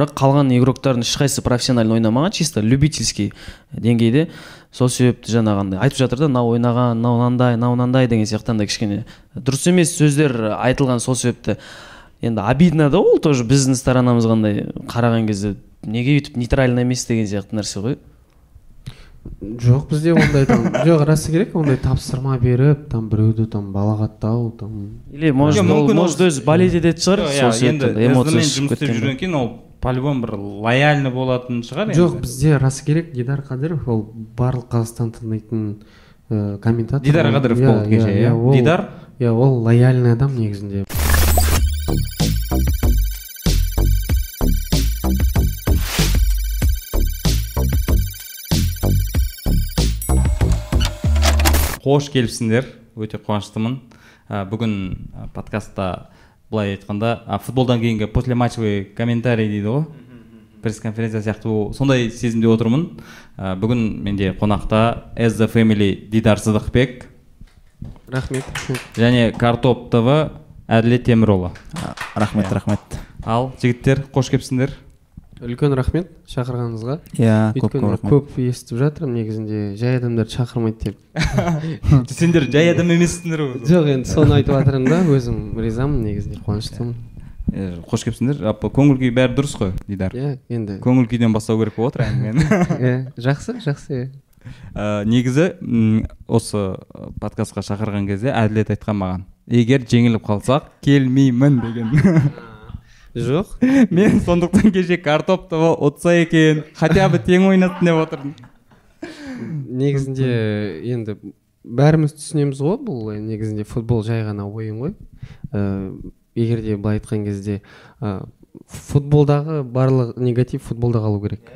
бірақ қалған игроктардың ешқайсысы профессионально ойнамаған чисто любительский деңгейде. Сол себепті жаңағындай айтып жатыр да мынау ойнаған мынау мынандай мынау мынандай деген сияқты андай кішкене дұрыс емес сөздер айтылған. Сол себепті енді обидно да ол тоже біздің сторонамызға андай қараған кезде неге өйтіп нейтрально емес деген сияқты нәрсе ғой. Жоқ бізде ондай там жоқ расы керек ондай тапсырма беріп там біреуді там балағаттау там или может может өзі болеть ететін шығар сол иә, енді себепті эмоция шығып жұмыс істеп кеткенде. жүргеннен кейін ол по-любому бір лояльный болатын шығар жоқ енді. бізде расы керек дидар қадыров ол барлық қазақстан танитын ә, комментатор. Дидар қадыров иә, болды кеше иә, иә? дидар? иә ол лояльный адам негізінде. Қош келіпсіңдер. Өте қуаныштымын. Ә, бүгін ә, подкастта былай айтқанда а, футболдан кейінгі послематчевый комментарий дейді ғой. Пресс конференция сияқты ол- сондай сезімде отырмын. Ә, бүгін менде қонақта as the family дидар сыдықбек рахмет. Және картоп тв әділет темірұлы. Рахмет рахмет. Ал жігіттер қош келіпсіңдер. Үлкен рахмет шақырғаныңызға. Иә көп көп өйткені рахмет. көп естіп жатырмын негізінде жай адамдарды шақырмайды деп. Сендер жай адам емессіңдер ғой. Жоқ енді соны айтып жатырмын да өзім ризамын негізінде қуаныштымын. Е, қош келіпсіңдер. Жалпы көңіл күй бәрі дұрыс қой дидар? Иә енді. Көңіл күйден бастау керек болып отыр әңгімені иә жақсы жақсы иә Ә, негізі осы подкастқа шақырған кезде әділет айтқан маған. Егер жеңіліп қалсақ келмеймін деген. жоқ. Мен сондықтан кеше картоп тв ұтса екен хотя бы тең ойнасын деп отырдым. Негізінде енді бәріміз түсінеміз ғой бұл э, негізінде футбол жай ғана ойын ғой. Ә, егер де былай айтқан кезде ә, футболдағы барлық негатив футболда қалу керек.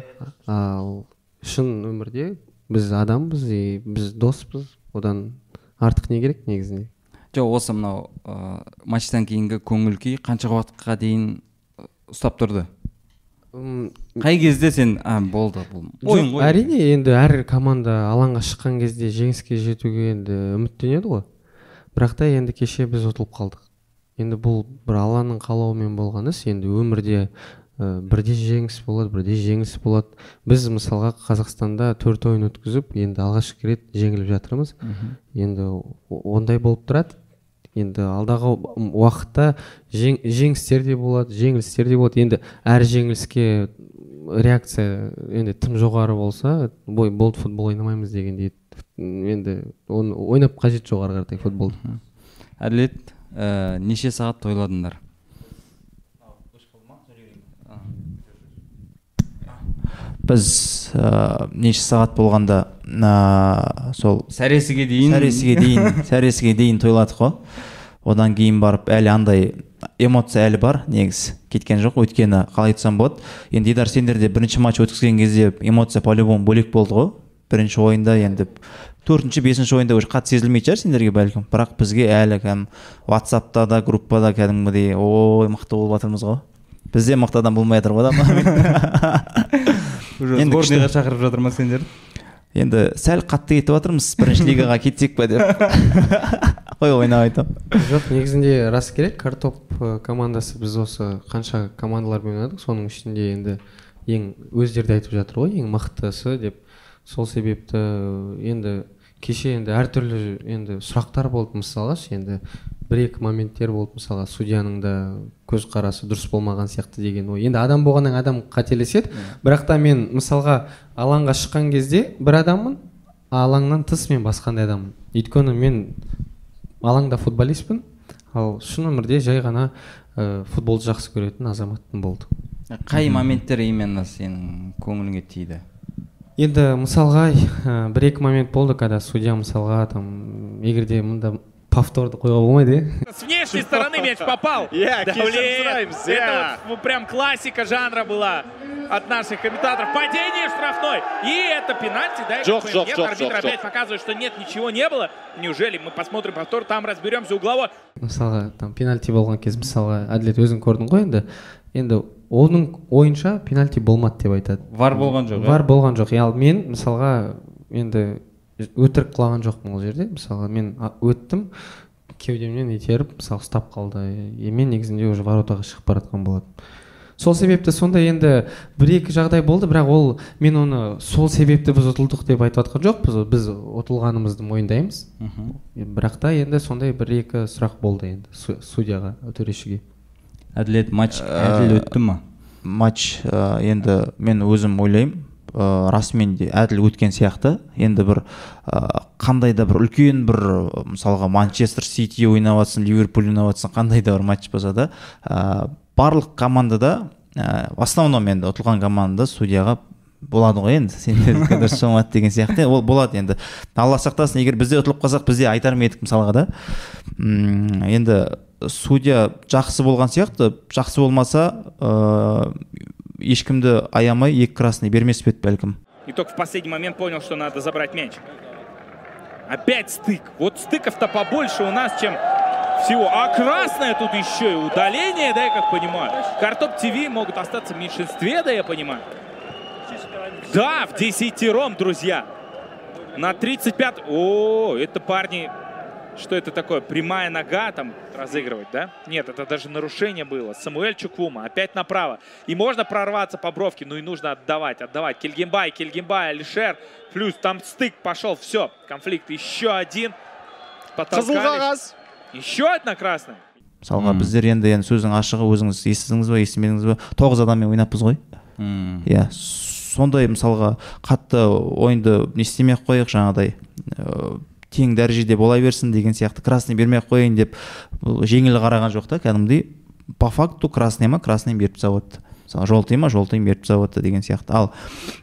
Ал шын өмірде біз адамбыз и біз доспыз одан артық не керек негізінде? Жоқ осы мынау ә, матчтан кейінгі көңіл күй қанша уақытқа дейін ұстап тұрды. Қай кезде сен а болды бұл ойын ғой әрине енді әр команда алаңға шыққан кезде жеңіске жетуге енді үміттенеді ғой. Бірақ та енді кеше біз ұтылып қалдық. Енді бұл бір алланың қалауымен болған іс. Енді өмірде ә, бірде жеңіс болады бірде жеңіс болады. Біз мысалға қазақстанда төрт ойын өткізіп енді алғашқы рет жеңіліп жатырмыз. Енді ондай болып тұрады. Енді алдағы уақытта жең, жеңістер де болады жеңілістер де болады. Енді әр жеңіліске реакция енді тым жоғары болса бой болды футбол ойнамаймыз дегендей енді оны ойнап қажет жоқ ары қаратай футболды әділет ә, неше сағат тойладыңдар? Біз ә, неше сағат болғанда ә, сол сәресіге дейін сәресіге дейін сәресіге дейін тойладық қой. Одан кейін барып әлі андай эмоция әлі бар негізі. Кеткен жоқ өйткені қалай айтсам болады. Енді дидар сендер де бірінші матч өткізген кезде эмоция по любому бөлек болды ғой. Бірінші ойында енді төртінші бесінші ойында уже қатты сезілмейтін шығар сендерге бәлкім. Бірақ бізге әлі кәдімгі ватсапта да группада кәдімгідей ой мықты болып жатырмыз ғой бізде мықты адам болмай жатыр ғой да енді сборныйға шақырып жатыр ма сендер? Енді сәл қатты кетіп жатырмыз бірінші лигаға кетсек па деп. Қой ойнап айтамын жоқ негізінде рас керек. Картоп э, командасы біз осы қанша командалармен ойнадық соның ішінде енді ең өздері де айтып жатыр ғой ең мықтысы деп. Сол себепті э, енді кеше енді әртүрлі енді сұрақтар болды мысалға ше енді бір екі моменттер болды мысалға судьяның да көзқарасы дұрыс болмаған сияқты деген ой. Енді адам болғаннан адам қателеседі. Бірақ та мен мысалға алаңға шыққан кезде бір адаммын алаңнан тыс мен басқандай адаммын. Өйткені мен алаңда футболистпін. Ал шын өмірде жай ғана ә, футболды жақсы көретін азаматпын болды. Қай моменттер именно сенің көңіліңе тиді? енді мысалға ә, бір екі момент болды когда судья мысалға там егер де мында повторды қоюға болмайды иә С внешней стороны мяч попал. Я, Да, Кисер блин, Страймс, Это я. вот, ну, прям классика жанра была от наших комментаторов. Падение штрафной. И это пенальти, да? я Джох, как Джох, понимаю? Нет, Джох, арбитр Джох, опять Джох. показывает, что нет, ничего не было. Неужели мы посмотрим повтор, там разберемся угловой. мысалға там пенальти болған кез мысалға әділет өзің көрдің ғой енді енді оның ойынша пенальти болмады деп айтады. Вар болған жоқ вар болған жоқ. Ал мен мысалға енді өтірік қылған жоқпын ол жерде. Мысалға мен өттім кеудемнен итеріп мысалы ұстап қалды. И мен негізінде уже воротаға шығып бара жатқан болатын сол себепті сонда енді бір екі жағдай болды бірақ ол мен оны сол себепті біз ұтылдық деп айтып жатқан жоқпыз. Біз ұтылғанымызды мойындаймыз. Бірақ та енді сондай бір екі сұрақ болды енді су- судьяға төрешіге. Әділет матч әділ өтті ма? матч ә, енді мен өзім ойлаймын ә, расымен де әділ өткен сияқты. Енді бір ә, қандай да бір үлкен бір мысалға манчестер сити ойнап жатсын ливерпуль ойнап жатсын қандай да бір матч болса да ә, барлық командада ә, в основном енді ұтылған командада судьяға болады ғой енді. Сендердікі дұрыс болмады деген сияқты. Ол болады енді. Алла сақтасын егер бізде ұтылып қалсақ бізде айтар ма едік мысалға да. Енді судья жақсы болған сияқты жақсы болмаса ә, ешкімді аямай екі красный бермес пе еді бәлкім И только в последний момент понял, что надо забрать мяч. Опять стык. Вот стыков-то побольше у нас, чем всего. А красное тут еще и удаление, да, я как понимаю. Картоп ТВ могут остаться в меньшинстве, да, я понимаю. Да, в десятером, друзья. На 35... О, это парни... Что это такое? Прямая нога там разыгрывать, да? Нет, это даже нарушение было. Самуэль Чуквума опять направо. И можно прорваться по бровке, ну и нужно отдавать, отдавать. Кельгимбай, Кельгимбай, Алишер. Плюс там стык пошел, все. Конфликт еще один. қызыл Потолкались. қағаз Еще одна красная. мысалға біздер енді енді сөздің ашығы өзіңіз естідіңіз ба естімедіңіз ба тоғыз адаммен ойнаппыз ғой М. иә сондай мысалға қатты ойынды не істемей ақ қояйық жаңағыдай ә, тең дәрежеде бола берсін деген сияқты красный бермей ақ қояйын деп бұл жеңіл қараған жоқ та кәдімгідей по факту красный ма красный беріп тастап жатты мысалы желтый ма желтый беріп тастап жатты деген сияқты. Ал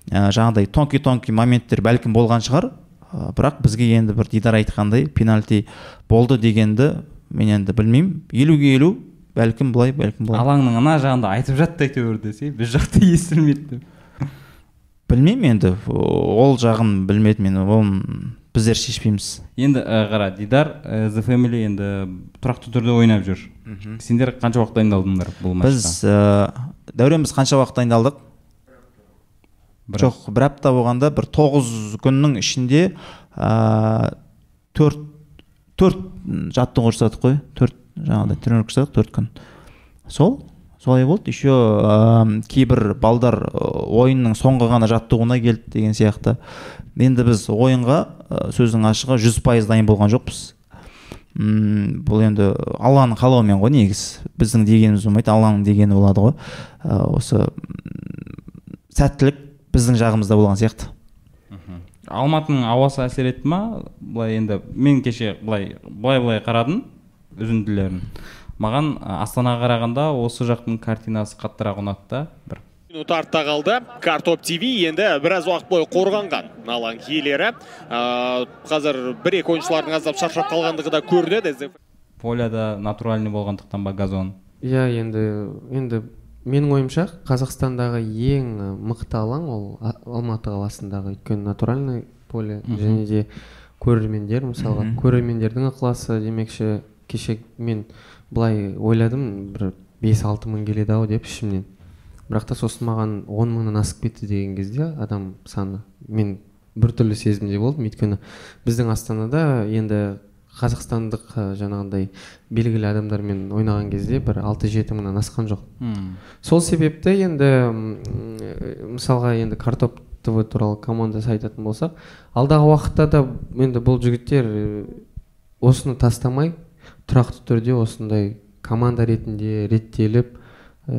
ә, жаңағыдай тонкий тонкий моменттер бәлкім болған шығар. Ә, бірақ бізге енді бір дидар айтқандай пенальти болды дегенді мен енді білмеймін. Елуге елу бәлкім былай бәлкім былай. Алаңның ана жағында айтып жатты әйтеуір десе біз жақта естілмеді деп. Білмеймін енді ол жағын білмедім мен. Оны біздер шешпейміз. Енді ә, қара дидар ә, the family енді тұрақты түрде ойнап жүр. Сендер қанша уақыт дайындалдыңдар бұл матчқа біз ә, дәурен біз қанша уақыт дайындалдық? Бір- жоқ бір апта болғанда бір тоғыз күннің ішінде ә, төрт төрт жаттығу жасадық қой. Төрт жаңағыдай тренировка жасадық төрт күн. Сол солай болды. Еще ә, кейбір балдар ә, ойынның соңғы ғана жаттығуына келді деген сияқты. Енді біз ойынға ә, сөздің ашығы жүз пайыз дайын болған жоқпыз. М, бұл енді алланың қалауымен ғой негізі біздің дегеніміз болмайды алланың дегені болады ғой. Ә, осы сәттілік біздің жағымызда болған сияқты. Алматының ауасы әсер етті ма? Былай енді мен кеше былай былай былай қарадым үзінділерін. Маған астанаға қарағанда осы жақтың картинасы қаттырақ ұнады да бір. Минут артта қалды. Картоп тв енді біраз уақыт бойы қорғанған алаң иелері Ә, қазір бір екі ойыншылардың аздап шаршап қалғандығы да көрінеді. Поляда натуральный болғандықтан ба газон? Иә енді енді менің ойымша қазақстандағы ең мықты алаң ол алматы қаласындағы өйткені натуральный поле және де көрермендер мысалға. Көрермендердің ықыласы демекші кеше мен былай ойладым бір бес алты мың келеді ау деп ішімнен. Бірақ та сосын маған он мыңнан асып кетті деген кезде адам саны. Мен біртүрлі сезімде болдым. Өйткені біздің астанада енді қазақстандық жаңағындай белгілі адамдармен ойнаған кезде бір алты жеті мыңнан асқан жоқ. Сол себепті енді мысалға енді картоп тв туралы командасы айтатын болсақ алдағы уақытта да енді бұл жігіттер осыны тастамай тұрақты түрде осындай команда ретінде реттеліп ә,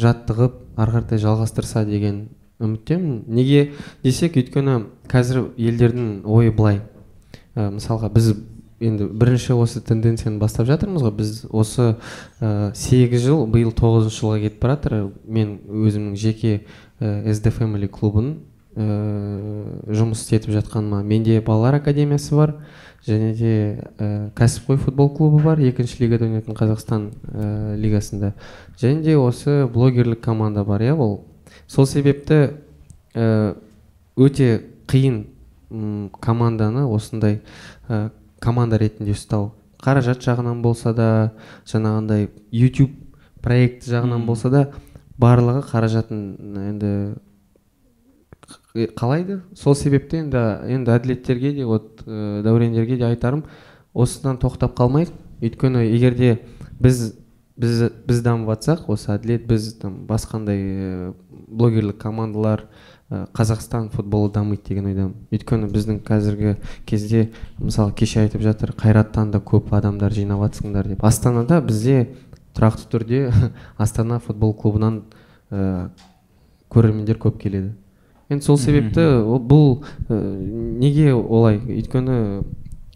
жаттығып ары қаратай жалғастырса деген үміттемін. Неге десек өйткені қазір елдердің ойы былай. Ә, мысалға біз енді бірінші осы тенденцияны бастап жатырмыз ғой. Біз осы ә, сегіз жыл биыл тоғызыншы жылға кетіп бара жатыр мен өзімнің жеке ә, SD Family клубын ә, жұмыс істетіп жатқаныма. Менде балалар академиясы бар. Және де ә, кәсіпқой футбол клубы бар екінші лигада ойнайтын қазақстан ә, лигасында. Және де осы блогерлік команда бар иә ол. Сол себепті ә, өте қиын м, команданы осындай ә, команда ретінде ұстау. Қаражат жағынан болса да жаңағындай YouTube проект жағынан болса да барлығы қаражатын енді қалайды. Сол себепті енді енді әділеттерге де вот ә, дәурендерге де айтарым осыдан тоқтап қалмайық. Өйткені егер де біз біз біз осы әділет біз там басқандай ә, блогерлік командалар ә, қазақстан футболы дамиды деген ойдамын. Өйткені біздің қазіргі кезде мысалы кеше айтып жатыр қайраттан да көп адамдар жинап жатсыңдар деп. Астанада бізде тұрақты түрде астана футбол клубынан ә, көрермендер көп келеді. Енді сол себепті ол- бұл ә, неге олай? Өйткені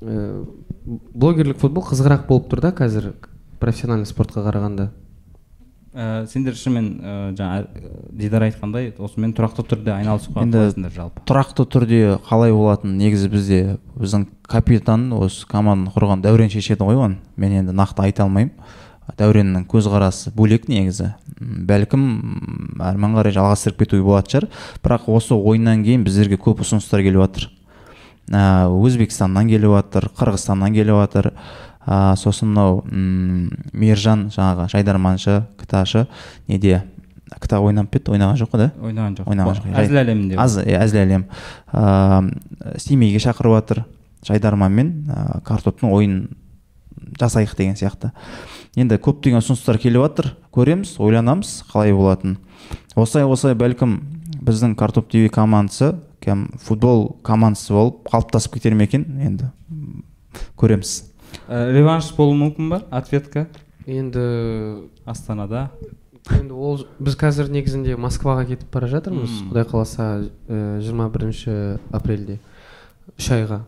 ә, блогерлік футбол қызығырақ болып тұр да қазір профессиональный спортқа қарағанда. Ә, сендер шынымен ә, жаңа ә, дидар айтқандай осымен тұрақты түрде айналысуға Енді қалайсыңдар жалпы. тұрақты түрде қалай болатын негізі бізде біздің капитан осы команданы құрған дәурен шешеді ғой оны. Мен енді нақты айта алмаймын. Дәуреннің көзқарасы бөлек негізі. Бәлкім әрмен қарай жалғастырып кетуге болатын шығар. Бірақ осы ойыннан кейін біздерге көп ұсыныстар келіп жатыр. Ә, өзбекстаннан келіп жатыр қырғызстаннан келіп жатыр. Ә, сосын мынау мейіржан жаңағы жайдарманшы кташы неде кта ойнап еді ойнаған жоқ қой да? Ойнаған жоқ. Ойнаған жоқ әзіл әлемінде аз иә, әзіл әлем. Ыыы семейге шақырып жатыр жайдарманмен. Ә, картоптың ойын жасайық деген сияқты. Енді көптеген ұсыныстар келіп жатыр. Көреміз ойланамыз қалай болатынын осылай осылай бәлкім біздің картоп тв командасы кәм футбол командасы болып қалыптасып кетер ме екен? Енді көреміз. Ә, реванш болуы мүмкін ба? Ответка? Енді астанада. Енді ол біз қазір негізінде москваға кетіп бара жатырмыз құдай қаласа жиырма бірінші апрельде үш айға.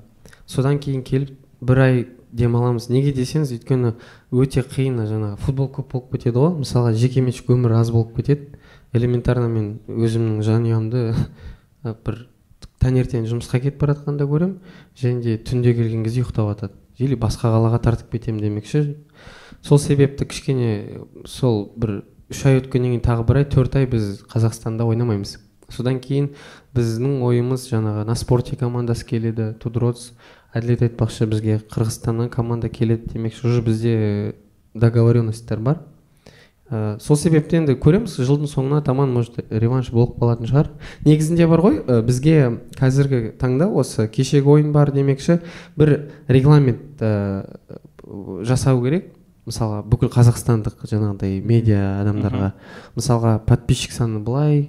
Содан кейін келіп бір ай демаламыз. Неге десеңіз өйткені өте қиын жаңағы футбол көп болып кетеді ғой. Мысалға жекеменшік өмір аз болып кетеді. Элементарно мен өзімнің жанұямды бір таңертең жұмысқа кетіп бара жатқанда көремін және де түнде келген кезде ұйықтап жатады или басқа қалаға тартып кетемін демекші. Сол себепті кішкене сол бір үш ай өткеннен кейін тағы бір ай төрт ай біз қазақстанда ойнамаймыз. Содан кейін біздің ойымыз жаңағы на спорте командасы келеді тудроц әділет айтпақшы бізге қырғызстаннан команда келеді демекші уже бізде договоренностьтар бар. Ә, сол себепті енді көреміз жылдың соңына таман может реванш болып қалатын шығар. Негізінде бар ғой ә, бізге қазіргі таңда осы кешегі ойын бар демекші бір регламент ә, жасау керек. Мысалға бүкіл қазақстандық жаңағыдай медиа адамдарға. Мысалға подписчик саны былай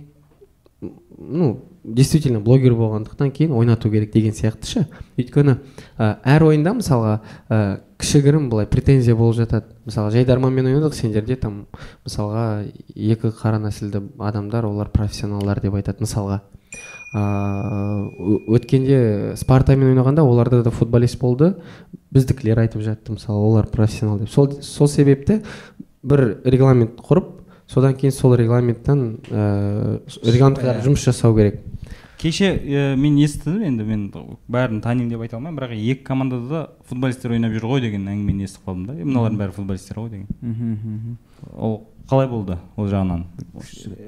ну действительно блогер болғандықтан кейін ойнату керек деген сияқты ше. Өйткені ә, әр ойында мысалға ә, кішігірім былай претензия болып жатады. Мысалға жайдарманмен ойнадық сендерде там мысалға екі қара нәсілді адамдар олар профессионалдар деп айтады мысалға. Ыыы өткенде спартамен ойнағанда оларда да футболист болды. Біздікілер айтып жатты мысалы олар профессионал деп. Сол, сол себепті бір регламент құрып содан кейін сол регламенттен ә, регламентке қарай жұмыс жасау керек. Кеше ә, мен естідім енді мен бәрін танимын деп айта алмаймын. Бірақ екі командада да футболисттер ойнап жүр ғой деген әңгімені естіп қалдым да. Е, мыналардың бәрі футболисттер ғой деген. Ол қалай болды ол жағынан?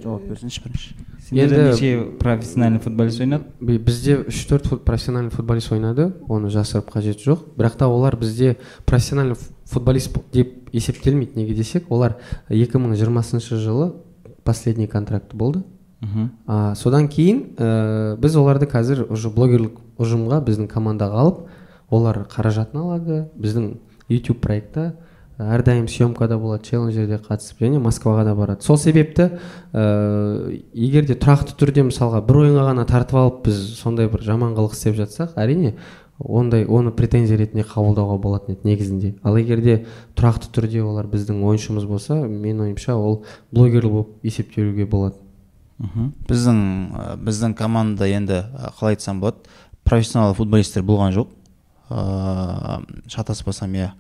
Жауап берсінші бірінші. Сендерде неше профессиональный футболист ойнады? Бізде үш төрт профессиональный футболист ойнады. Оны жасырып қажеті жоқ. Бірақ та олар бізде профессиональный футболист деп есептелмейді неге десек олар 2020 жылы последний контракт болды. Мхм. А, содан кейін ә, біз оларды қазір уже блогерлік ұжымға біздің командаға алып олар қаражатын алады. Біздің YouTube проектта әрдайым съемкада болады челленджерде қатысып және москваға да барады. Сол себепті ә, егер де тұрақты түрде мысалға бір ойынға ғана тартып алып біз сондай бір жаман қылық істеп жатсақ әрине ондай оны претензия ретінде қабылдауға болатын еді негізінде. Ал егер де тұрақты түрде олар біздің ойыншымыз болса менің ойымша ол блогер болып есептелуге болады. Мхм. Біздің біздің командада енді қалай айтсам болады профессионал футболисттер болған жоқ. Ыыы шатаспасам иә.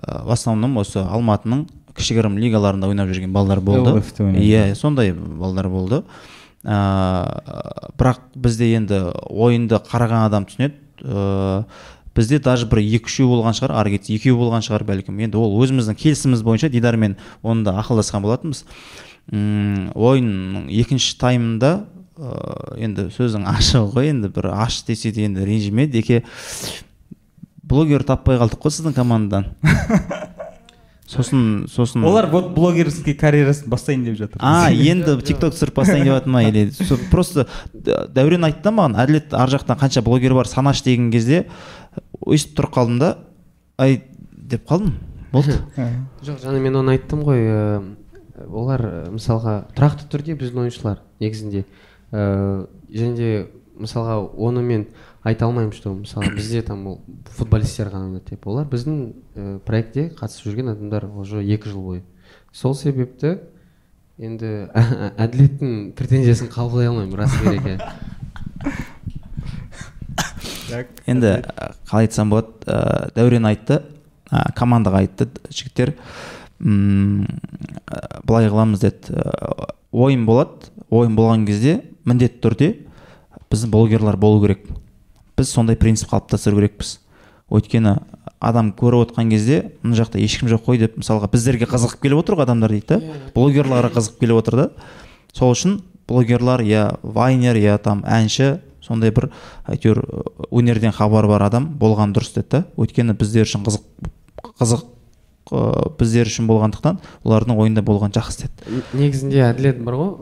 В основном осы алматының кішігірім лигаларында ойнап жүрген балдар болды. Иә сондай балдар болды. Ыыы бірақ бізде енді ойынды қараған адам түсінеді. Ыыы бізде даже бір екі үшеу болған шығар ары кетсе екеу болған шығар бәлкім. Енді ол өзіміздің келісіміміз бойынша дидармен оны да ақылдасқан болатынбыз. Ойынның екінші таймында ыыы енді сөздің ашығы ғой енді бір аш десе де енді ренжіме деке блогер таппай қалдық қой сіздің командадан. Сосын сосын олар вот блогерский карьерасын бастайын деп жатыр. А енді тик ток түсіріп бастайын деп жатыр ма или просто дәурен айтты да маған әділет ар жақтан қанша блогер бар санашы деген кезде өйстіп тұрып қалдым да ай деп қалдым. Болды. Жоқ жаңа мен оны айттым ғой ә, олар ә, мысалға тұрақты түрде біздің ойыншылар негізінде. Ә, және де мысалға оны мен айта алмаймын что мысалы бізде там ол футболисттер ғана ойнайды деп олар біздің ә, проектте қатысып жүрген адамдар уже екі жыл бойы. Сол себепті енді әділеттің претензиясын қабылдай алмаймын рас керек иә енді қалай айтсам болады ә, дәурен айтты ә, командаға айтты жігіттер. М, ә, былай қыламыз деді ойын болады. Ойын болған кезде міндетті түрде біздің блогерлар болу керек. Біз сондай принцип қалыптастыру керекпіз. Өйткені адам көріп отқан кезде мына жақта ешкім жоқ қой деп мысалға біздерге қызығып келіп отыр ғой адамдар дейді да? Блогерларға қызығып келіп отыр да? Сол үшін блогерлар я вайнер я там әнші сондай бір әйтеуір өнерден хабары бар адам болған дұрыс деді да? Өйткені біздер үшін қызық қызық ы, біздер үшін болғандықтан олардың ойында болған жақсы деді. Негізінде әділет бар ғой.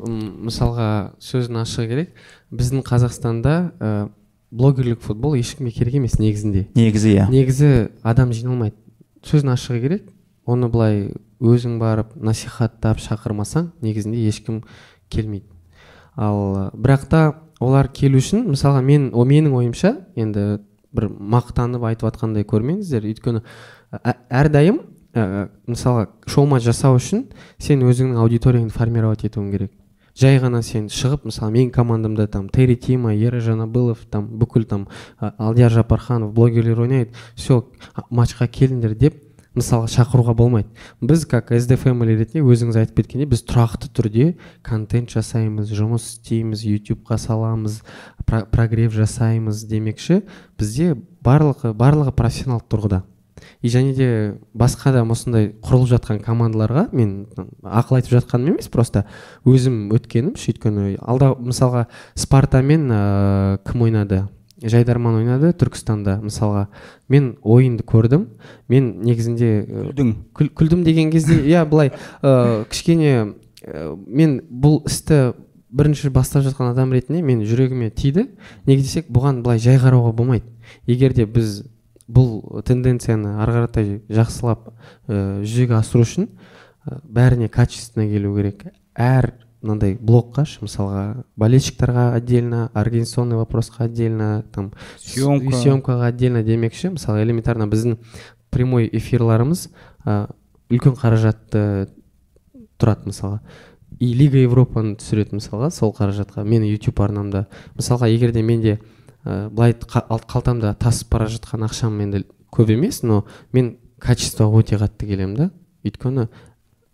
Мысалға сөзін ашығы керек. Біздің қазақстанда ә, блогерлік футбол ешкімге керек емес негізінде. Негізі иә. Негізі адам жиналмайды. Сөзін ашығы керек. Оны былай өзің барып насихаттап шақырмасаң негізінде ешкім келмейді. Ал бірақ та олар келу үшін мысалға мен о менің ойымша енді бір мақтанып айтып жатқандай көрмеңіздер. Өйткені әрдайым ә, мысалға шоу жасау үшін сен өзіңнің аудиторияңды формировать етуің керек. Жай ғана сен шығып мысалы менің командамда там терри тима ера жанабылов там бүкіл там алдияр жапарханов блогерлер ойнайды все матчқа келіңдер деп мысалға шақыруға болмайды. Біз как sd family ретінде өзіңіз айтып кеткендей біз тұрақты түрде контент жасаймыз жұмыс істейміз ютубқа саламыз про- прогрев жасаймыз демекші бізде барлығы барлығы профессионалдық тұрғыда. И және де басқа да осындай құрылып жатқан командаларға мен ақыл айтып жатқаным емес просто өзім өткенім өйткені алда мысалға спартамен ә, кім ойнады? Жайдарман ойнады түркістанда мысалға. Мен ойынды көрдім. Мен негізінде ә, күлдің. күл, күлдім деген кезде иә былай ә, кішкене ә, мен бұл істі бірінші бастап жатқан адам ретінде мен жүрегіме тиді. Неге десек бұған былай жай қарауға болмайды. Егер де біз бұл тенденцияны ары қаратай жақсылап ә, жүзеге асыру үшін ә, бәріне качественно келу керек. Әр мынандай блокқа ш- мысалға болельщиктарға отдельно организационный вопросқа отдельно там Съемка. съемкаға отдельно демекші. Мысалы элементарно біздің прямой эфирларымыз ә, үлкен қаражатты тұрады мысалға. И лига европаны түсіреді мысалға сол қаражатқа. Менің ютуб арнамда. Мысалға егер де менде ә, былай қа- ал- қалтамда тасып бара жатқан ақшам енді көп емес но мен качествоға өте қатты келемін да. Өйткені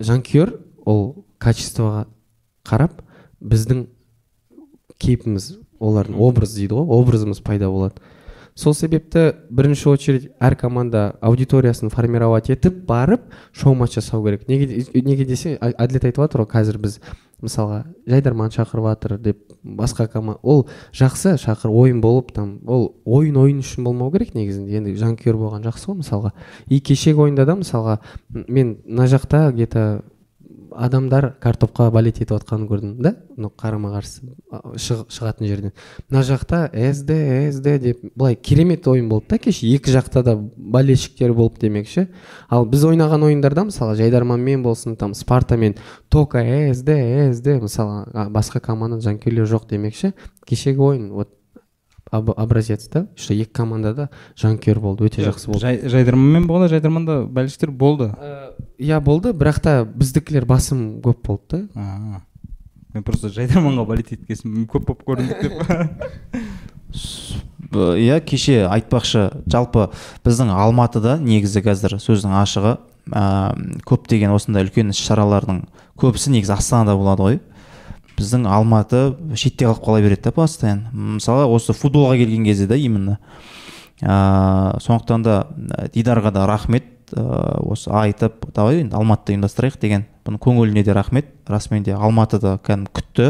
жанкүйер ол качествоға қарап біздің кейпіміз олардың образ дейді ғой образымыз пайда болады. Сол себепті бірінші очередь әр команда аудиториясын формировать етіп барып шоу матч жасау керек. Неге, неге десе әділет айтып жатыр ғой қазір біз мысалға жайдарман шақырып жатыр деп басқа команда ол жақсы шақыр ойын болып там ол ойын ойын үшін болмау керек негізінде енді жанкүйер болған жақсы ғой мысалға. И кешегі ойында да мысалға мен мына жақта где то адамдар картопқа балет етіп жатқанын көрдім да ну қарама қарсы шығатын жерден. Мына жақта сд сд деп былай керемет ойын болды да кеше. Екі жақта да болельщиктер болып демекші. Ал біз ойнаған ойындарда мысалы жайдарманмен болсын там спартамен только сд сд мысалы басқа команда жанкүйерлер жоқ демекші. Кешегі ойын вот образец да? Что екі командада жанкүйер болды өте жақсы болды. Жай, жайдарманмен болғанда жайдарманда бәліштер болды. Иә болды бірақ та біздікілер басым көп болды да. А, мен просто жайдарманға болеть еткен соң көп болып көріндік деп. Иә кеше айтпақшы жалпы біздің алматыда негізі қазір сөздің ашығы ә, көптеген осындай үлкен іс шаралардың көбісі негізі астанада болады ғой. Біздің алматы шетте қалып қала береді да постоянно. Мысалы осы футболға келген кезде да именно ә, сондықтан да дидарға да рахмет осы айтып давай енді алматыда ұйымдастырайық деген. Бұның көңіліне де рахмет. Расымен де алматыда кәдімгі күтті.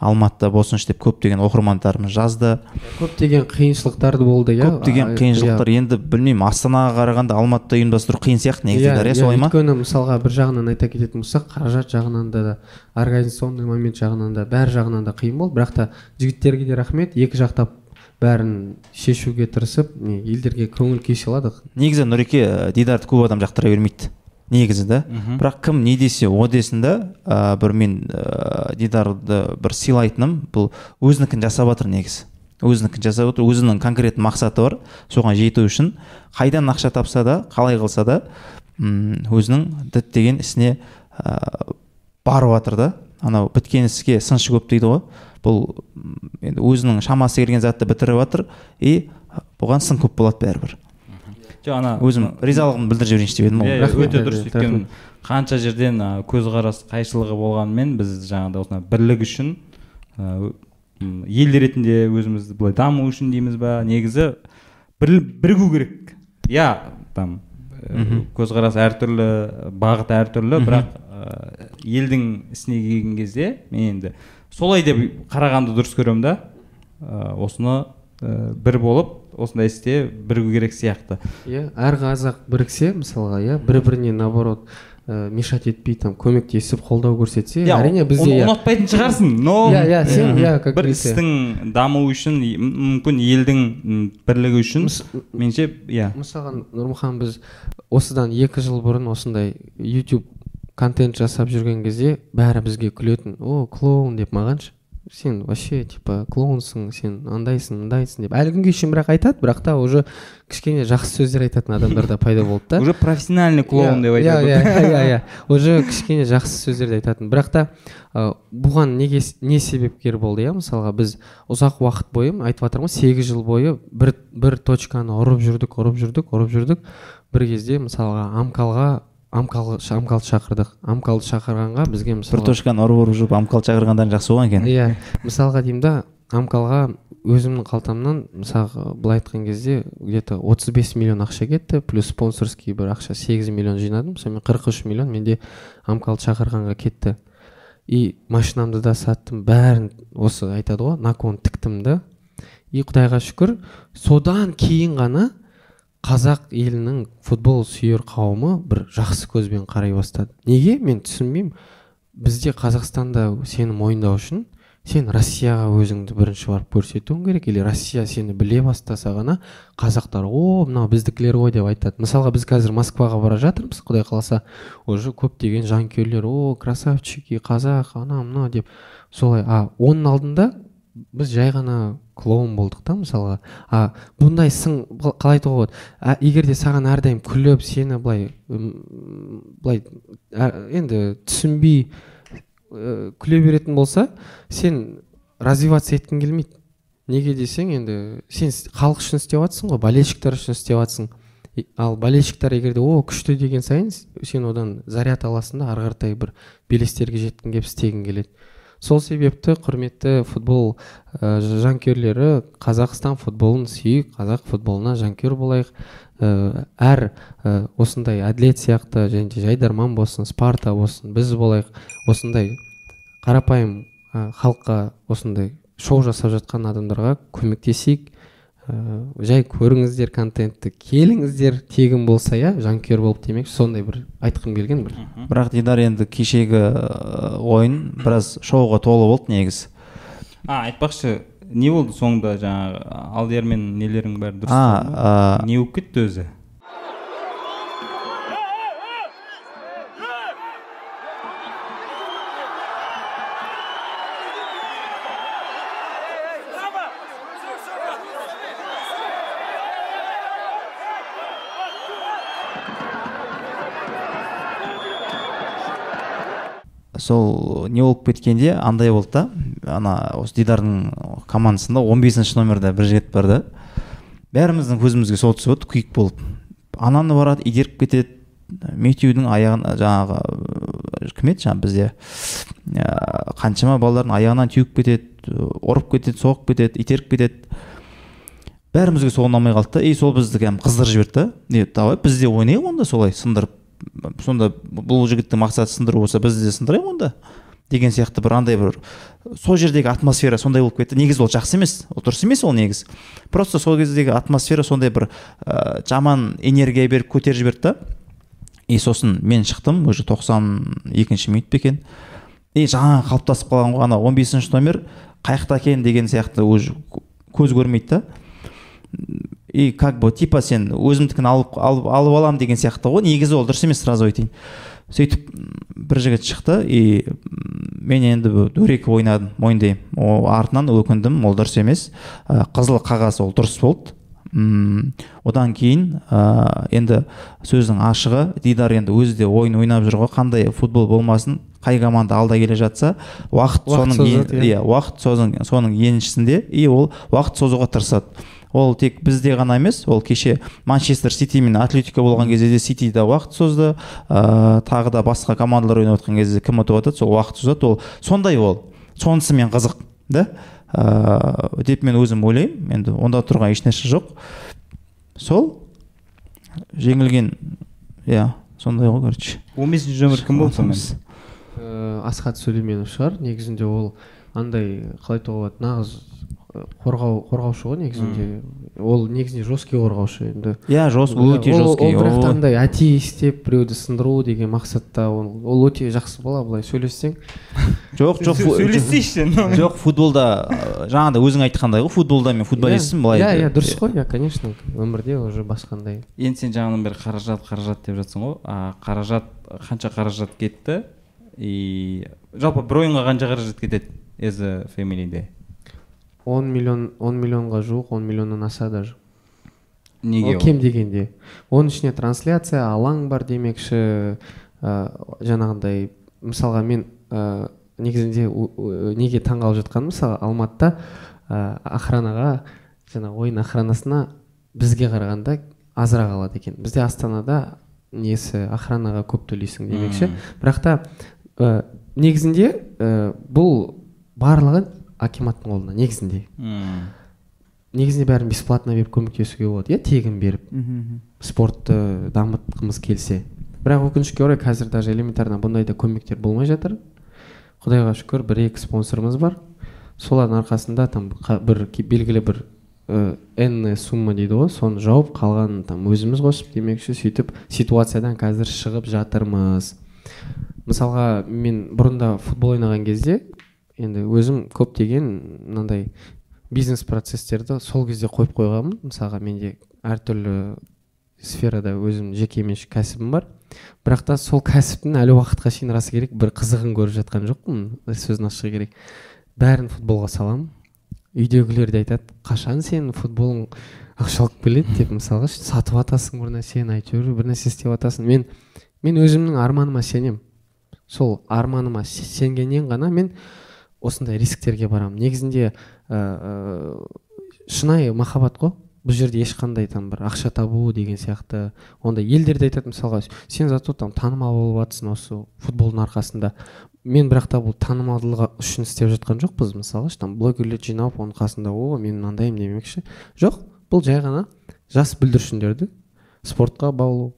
Алматыда болсыншы деп көптеген оқырмандарымыз жазды. Көптеген қиыншылықтар болды иә? Көптеген қиыншылықтар. иә. енді білмеймін астанаға қарағанда алматыда ұйымдастыру қиын сияқты негізі Иә, Дидар, иә солай ма? өйткені мысалға бір жағынан айта кететін болсақ қаражат жағынан да организационный момент жағынан да бәр жағынан да қиын болды. Бірақ та жігіттерге де рахмет екі жақтап бәрін шешуге тырысып не елдерге көңіл күй сыйладық. Негізі нұреке дидарды көп адам жақтыра бермейді. Негізі да бірақ кім не десе о десін да ә, бір мен ә, дидарды бір сыйлайтыным. Бұл өзінікін жасап жатыр негізі. Өзінікін жасап отыр. Өзінің конкретті мақсаты бар. Соған жету үшін қайдан ақша тапса да қалай қылса да м, өзінің діттеген ісіне ә, барып жатыр да. Анау біткен іске сыншы көп дейді ғой. Бұл енді өзінің шамасы келген затты бітіріп жатыр и бұған сын көп болады бәрібір. Жоқ ана өзім ризалығымды білдіріп жіберейінші деп едім ғой иә, Рахмет, өте дұрыс өйткені қанша жерден көзқарас қайшылығы болғанымен біз жаңағыдай осындай бірлік үшін ел ретінде өзімізді былай даму үшін дейміз ба? Негізі бір, бірігу керек. Иә там көзқарас әртүрлі бағыт әртүрлі бірақ елдің ісіне келген кезде мен енді солай деп қарағанды дұрыс көремін да. Осыны ә, бір болып осындай істе бірігу керек сияқты. Иә әр қазақ біріксе мысалға иә бір біріне наоборот ә, мешать етпей там көмектесіп қолдау көрсетсе иә әрине бізде оны иә. ұнатпайтын шығарсың но Иә, иә, сен, иә, как бір істің дамуы үшін мүмкін елдің бірлігі үшін меніңше иә. мысалға нұрмұхан біз осыдан екі жыл бұрын осындай YouTube контент жасап жүрген кезде бәрі бізге күлетін о клоун деп маған ше. Сен вообще типа клоунсың сен андайсың мындайсың деп. Әлі күнге шейін бірақ айтады бірақ та уже кішкене жақсы сөздер айтатын адамдар да пайда болды да. Уже профессиональный клоун деп айтады. иә иә иә уже кішкене жақсы сөздерді айтатын. Бірақ та бұған неге не себепкер болды иә мысалға біз ұзақ уақыт бойы айтып жатырмын ғой сегіз жыл бойы бір бір точканы ұрып жүрдік ұрып жүрдік ұрып жүрдік. Бір кезде мысалға амкалға амкал амкалды шақырдық. Амкалды шақырғанға бізге бір мысалға точканы ұрып ұрып жүріп амкал шақырғандарың жақсы болған екен. Иә. Мысалға деймін да амкалға өзімнің қалтамнан мысалға былай айтқан кезде где то 35 миллион ақша кетті плюс спонсорский бір ақша 8 миллион жинадым сонымен 43 миллион менде амкалды шақырғанға кетті. И машинамды да саттым. Бәрін осы айтады ғой након тіктім да. И құдайға шүкір содан кейін ғана қазақ елінің футбол сүйер қауымы бір жақсы көзбен қарай бастады. Неге? мен түсінбеймін. Бізде қазақстанда сені мойындау үшін сен россияға өзіңді бірінші барып көрсетуің керек. Или россия сені біле бастаса ғана қазақтар о мынау біздікілер ғой деп айтады. Мысалға біз қазір москваға бара жатырмыз құдай қаласа уже көптеген жанкүйерлер о красавчики қазақ анау мынау деп солай. А оның алдында біз жай ғана клоун болдық та мысалға. А бұндай сын қалай айтуға болады? Егер де саған әрдайым күліп сені былай былай енді түсінбей ә, күле беретін болса сен развиваться еткің келмейді. Неге десең енді сен халық үшін істеп жатрсың ғой болельщиктер үшін істеп жатрсың ал болельщиктер егер де о күшті деген сайын сен одан заряд аласың да ары қаратай бір белестерге жеткің келіп істегің келеді. Сол себепті құрметті футбол ә, жанкүйерлері қазақстан футболын сүйейік қазақ футболына жанкүйер болайық. Ә, әр ә, осындай әділет сияқты және жайдарман болсын спарта болсын біз болайық. Осындай қарапайым халыққа осындай шоу жасап жатқан адамдарға көмектесейік. Ә, жай көріңіздер контентті келіңіздер тегін болса иә жанкүйер болып демекші сондай бір айтқым келген бір. Бірақ дидар енді кешегі ә, ойын біраз шоуға толы болды негізі а айтпақшы не болды соңында жаңағы алдияр мен нелерің бәрі дұрыс а, не болып кетті өзі? Сол не болып кеткенде андай болды да. Ана осы дидардың командасында 15 бесінші номерде бір жігіт бар да. Бәріміздің көзімізге сол түсіп отыр күйік болып. Ананы барады итеріп кетеді. Мектеудің аяғына жаңағы кім еді? Жаңағы бізде ә, қаншама балалардың аяғынан теуіп кетеді ұрып кетеді соғып кетеді итеріп кетеді. Бәрімізге сол ұнамай қалды да. И сол бізді кәдімгі қыздырып жіберді да. Давай біз де ойнайық онда солай сындырып. Сонда бұл жігіттің мақсаты сындыру болса біз де сындырайық онда деген сияқты бір андай бір сол жердегі атмосфера сондай болып кетті. Негізі ол жақсы емес ол дұрыс емес ол негізі просто сол кездегі атмосфера сондай бір ә, жаман энергия беріп көтеріп жіберді да. И сосын мен шықтым уже тоқсан екінші минут па екен. И жаңа қалыптасып қалған ғой ана он бесінші номер қай жақта екен деген сияқты уже көз көрмейді да. И как бы типа сен өзімдікін алып алып, алып аламын деген сияқты ғой. Негізі ол дұрыс емес сразу айтайын. Сөйтіп бір жігіт шықты и мен енді дөрекі ойнадым мойындаймын. Ол артынан өкіндім ол дұрыс емес. Ә, қызыл қағаз ол дұрыс болды. М, одан кейін ә, енді сөздің ашығы дидар енді өзі де ойын ойнап жүр ғой. Қандай футбол болмасын қай команда алда келе жатса уақыт, Уақыт соның иә. иә уақыт соның соның еншісінде и ол уақыт созуға тырысады. Ол тек бізде ғана емес ол кеше манчестер сити мен атлетико болған кезде де сити да уақыт созды. Ә, тағы да басқа командалар ойнап жатқан кезде кім ұтып жатады сол уақыт созады. Ол сондай ол сонысымен қызық да? Ә, деп мен өзім ойлаймын. Енді онда тұрған ешнәрсе жоқ. Сол жеңілген иә сондай ғой короче. Он бесінші нөмір кім болды сонымен? Э, асхат сүлейменов шығар. Негізінде ол андай қалай айтуға болады нағыз қорғау қорғаушы ғой негізінде. Ол негізінде жесткий қорғаушы енді. Иә жос Ол- өте жесткий ол бірақ андай әти істеп біреуді сындыру деген мақсатта ол, ол өте жақсы бала былай сөйлессең. Жоқ жоқ сөйлесейші жоқ футболда ә, жаңағыдай өзің айтқандай ғой футболда мен футболистпін былай иә иә дұрыс қой иә конечно өмірде уже басқандай. Енді сен жаңадан бері қаражат қаражат деп жатсың ғой. А қаражат қанша қаражат кетті? И жалпы бір ойынға қанша қаражат кетеді? As a 10 миллион 10 миллионға жуық 10 миллионнан аса даже неге ол кем дегенде. Оның ішіне трансляция алаң бар демекші ә, жаңағындай мысалға мен ә, негізінде неге таңғалып жатқаным мысалы алматыда ә, охранаға жаңағы ойын охранасына бізге қарағанда азырақ алады екен. Бізде астанада несі охранаға көп төлейсің демекші. Бірақ та ә, негізінде ә, бұл барлығы акиматтың қолында негізінде. Мм. негізінде бәрін бесплатно беріп көмектесуге болады. Иә тегін беріп. Мгм. спортты дамытқымыз келсе. Бірақ өкінішке орай қазір даже элементарно бұндай да көмектер болмай жатыр. Құдайға шүкір бір екі спонсорымыз бар. Солардың арқасында там бір белгілі бір ә, энная сумма дейді ғой. Соны жауып қалғанын там өзіміз қосып демекші сөйтіп ситуациядан қазір шығып жатырмыз. Мысалға мен бұрында футбол ойнаған кезде енді өзім көптеген мынандай бизнес процестерді сол кезде қойып қойғанмын. Мысалға менде әртүрлі сферада өзім жекеменшік кәсібім бар. Бірақ та сол кәсіптің әлі уақытқа шейін расы керек бір қызығын көріп жатқан жоқпын. Сөзін ашығы керек. Бәрін футболға саламын. Үйдегілер де айтады қашан сен футболың ақша алып келеді деп мысалға сатып жатасың бір нәрсені әйтеуір бір нәрсе істеп жатасың мен мен өзімнің арманыма сенемін. Сол арманыма се- сенгеннен ғана мен осындай рисктерге барамын. Негізінде ә, шынайы махаббат қой. Бұл жерде ешқандай там бір ақша табу деген сияқты ондай елдер де айтады мысалға сен зато там танымал болып жатрсың осы футболдың арқасында. Мен бірақ та бұл танымалдылығы үшін істеп жатқан жоқпыз. Мысалға ше, там блогерлерді жинап оның қасында о мен мынандаймын демекші. Жоқ бұл жай ғана жас бүлдіршіндерді спортқа баулу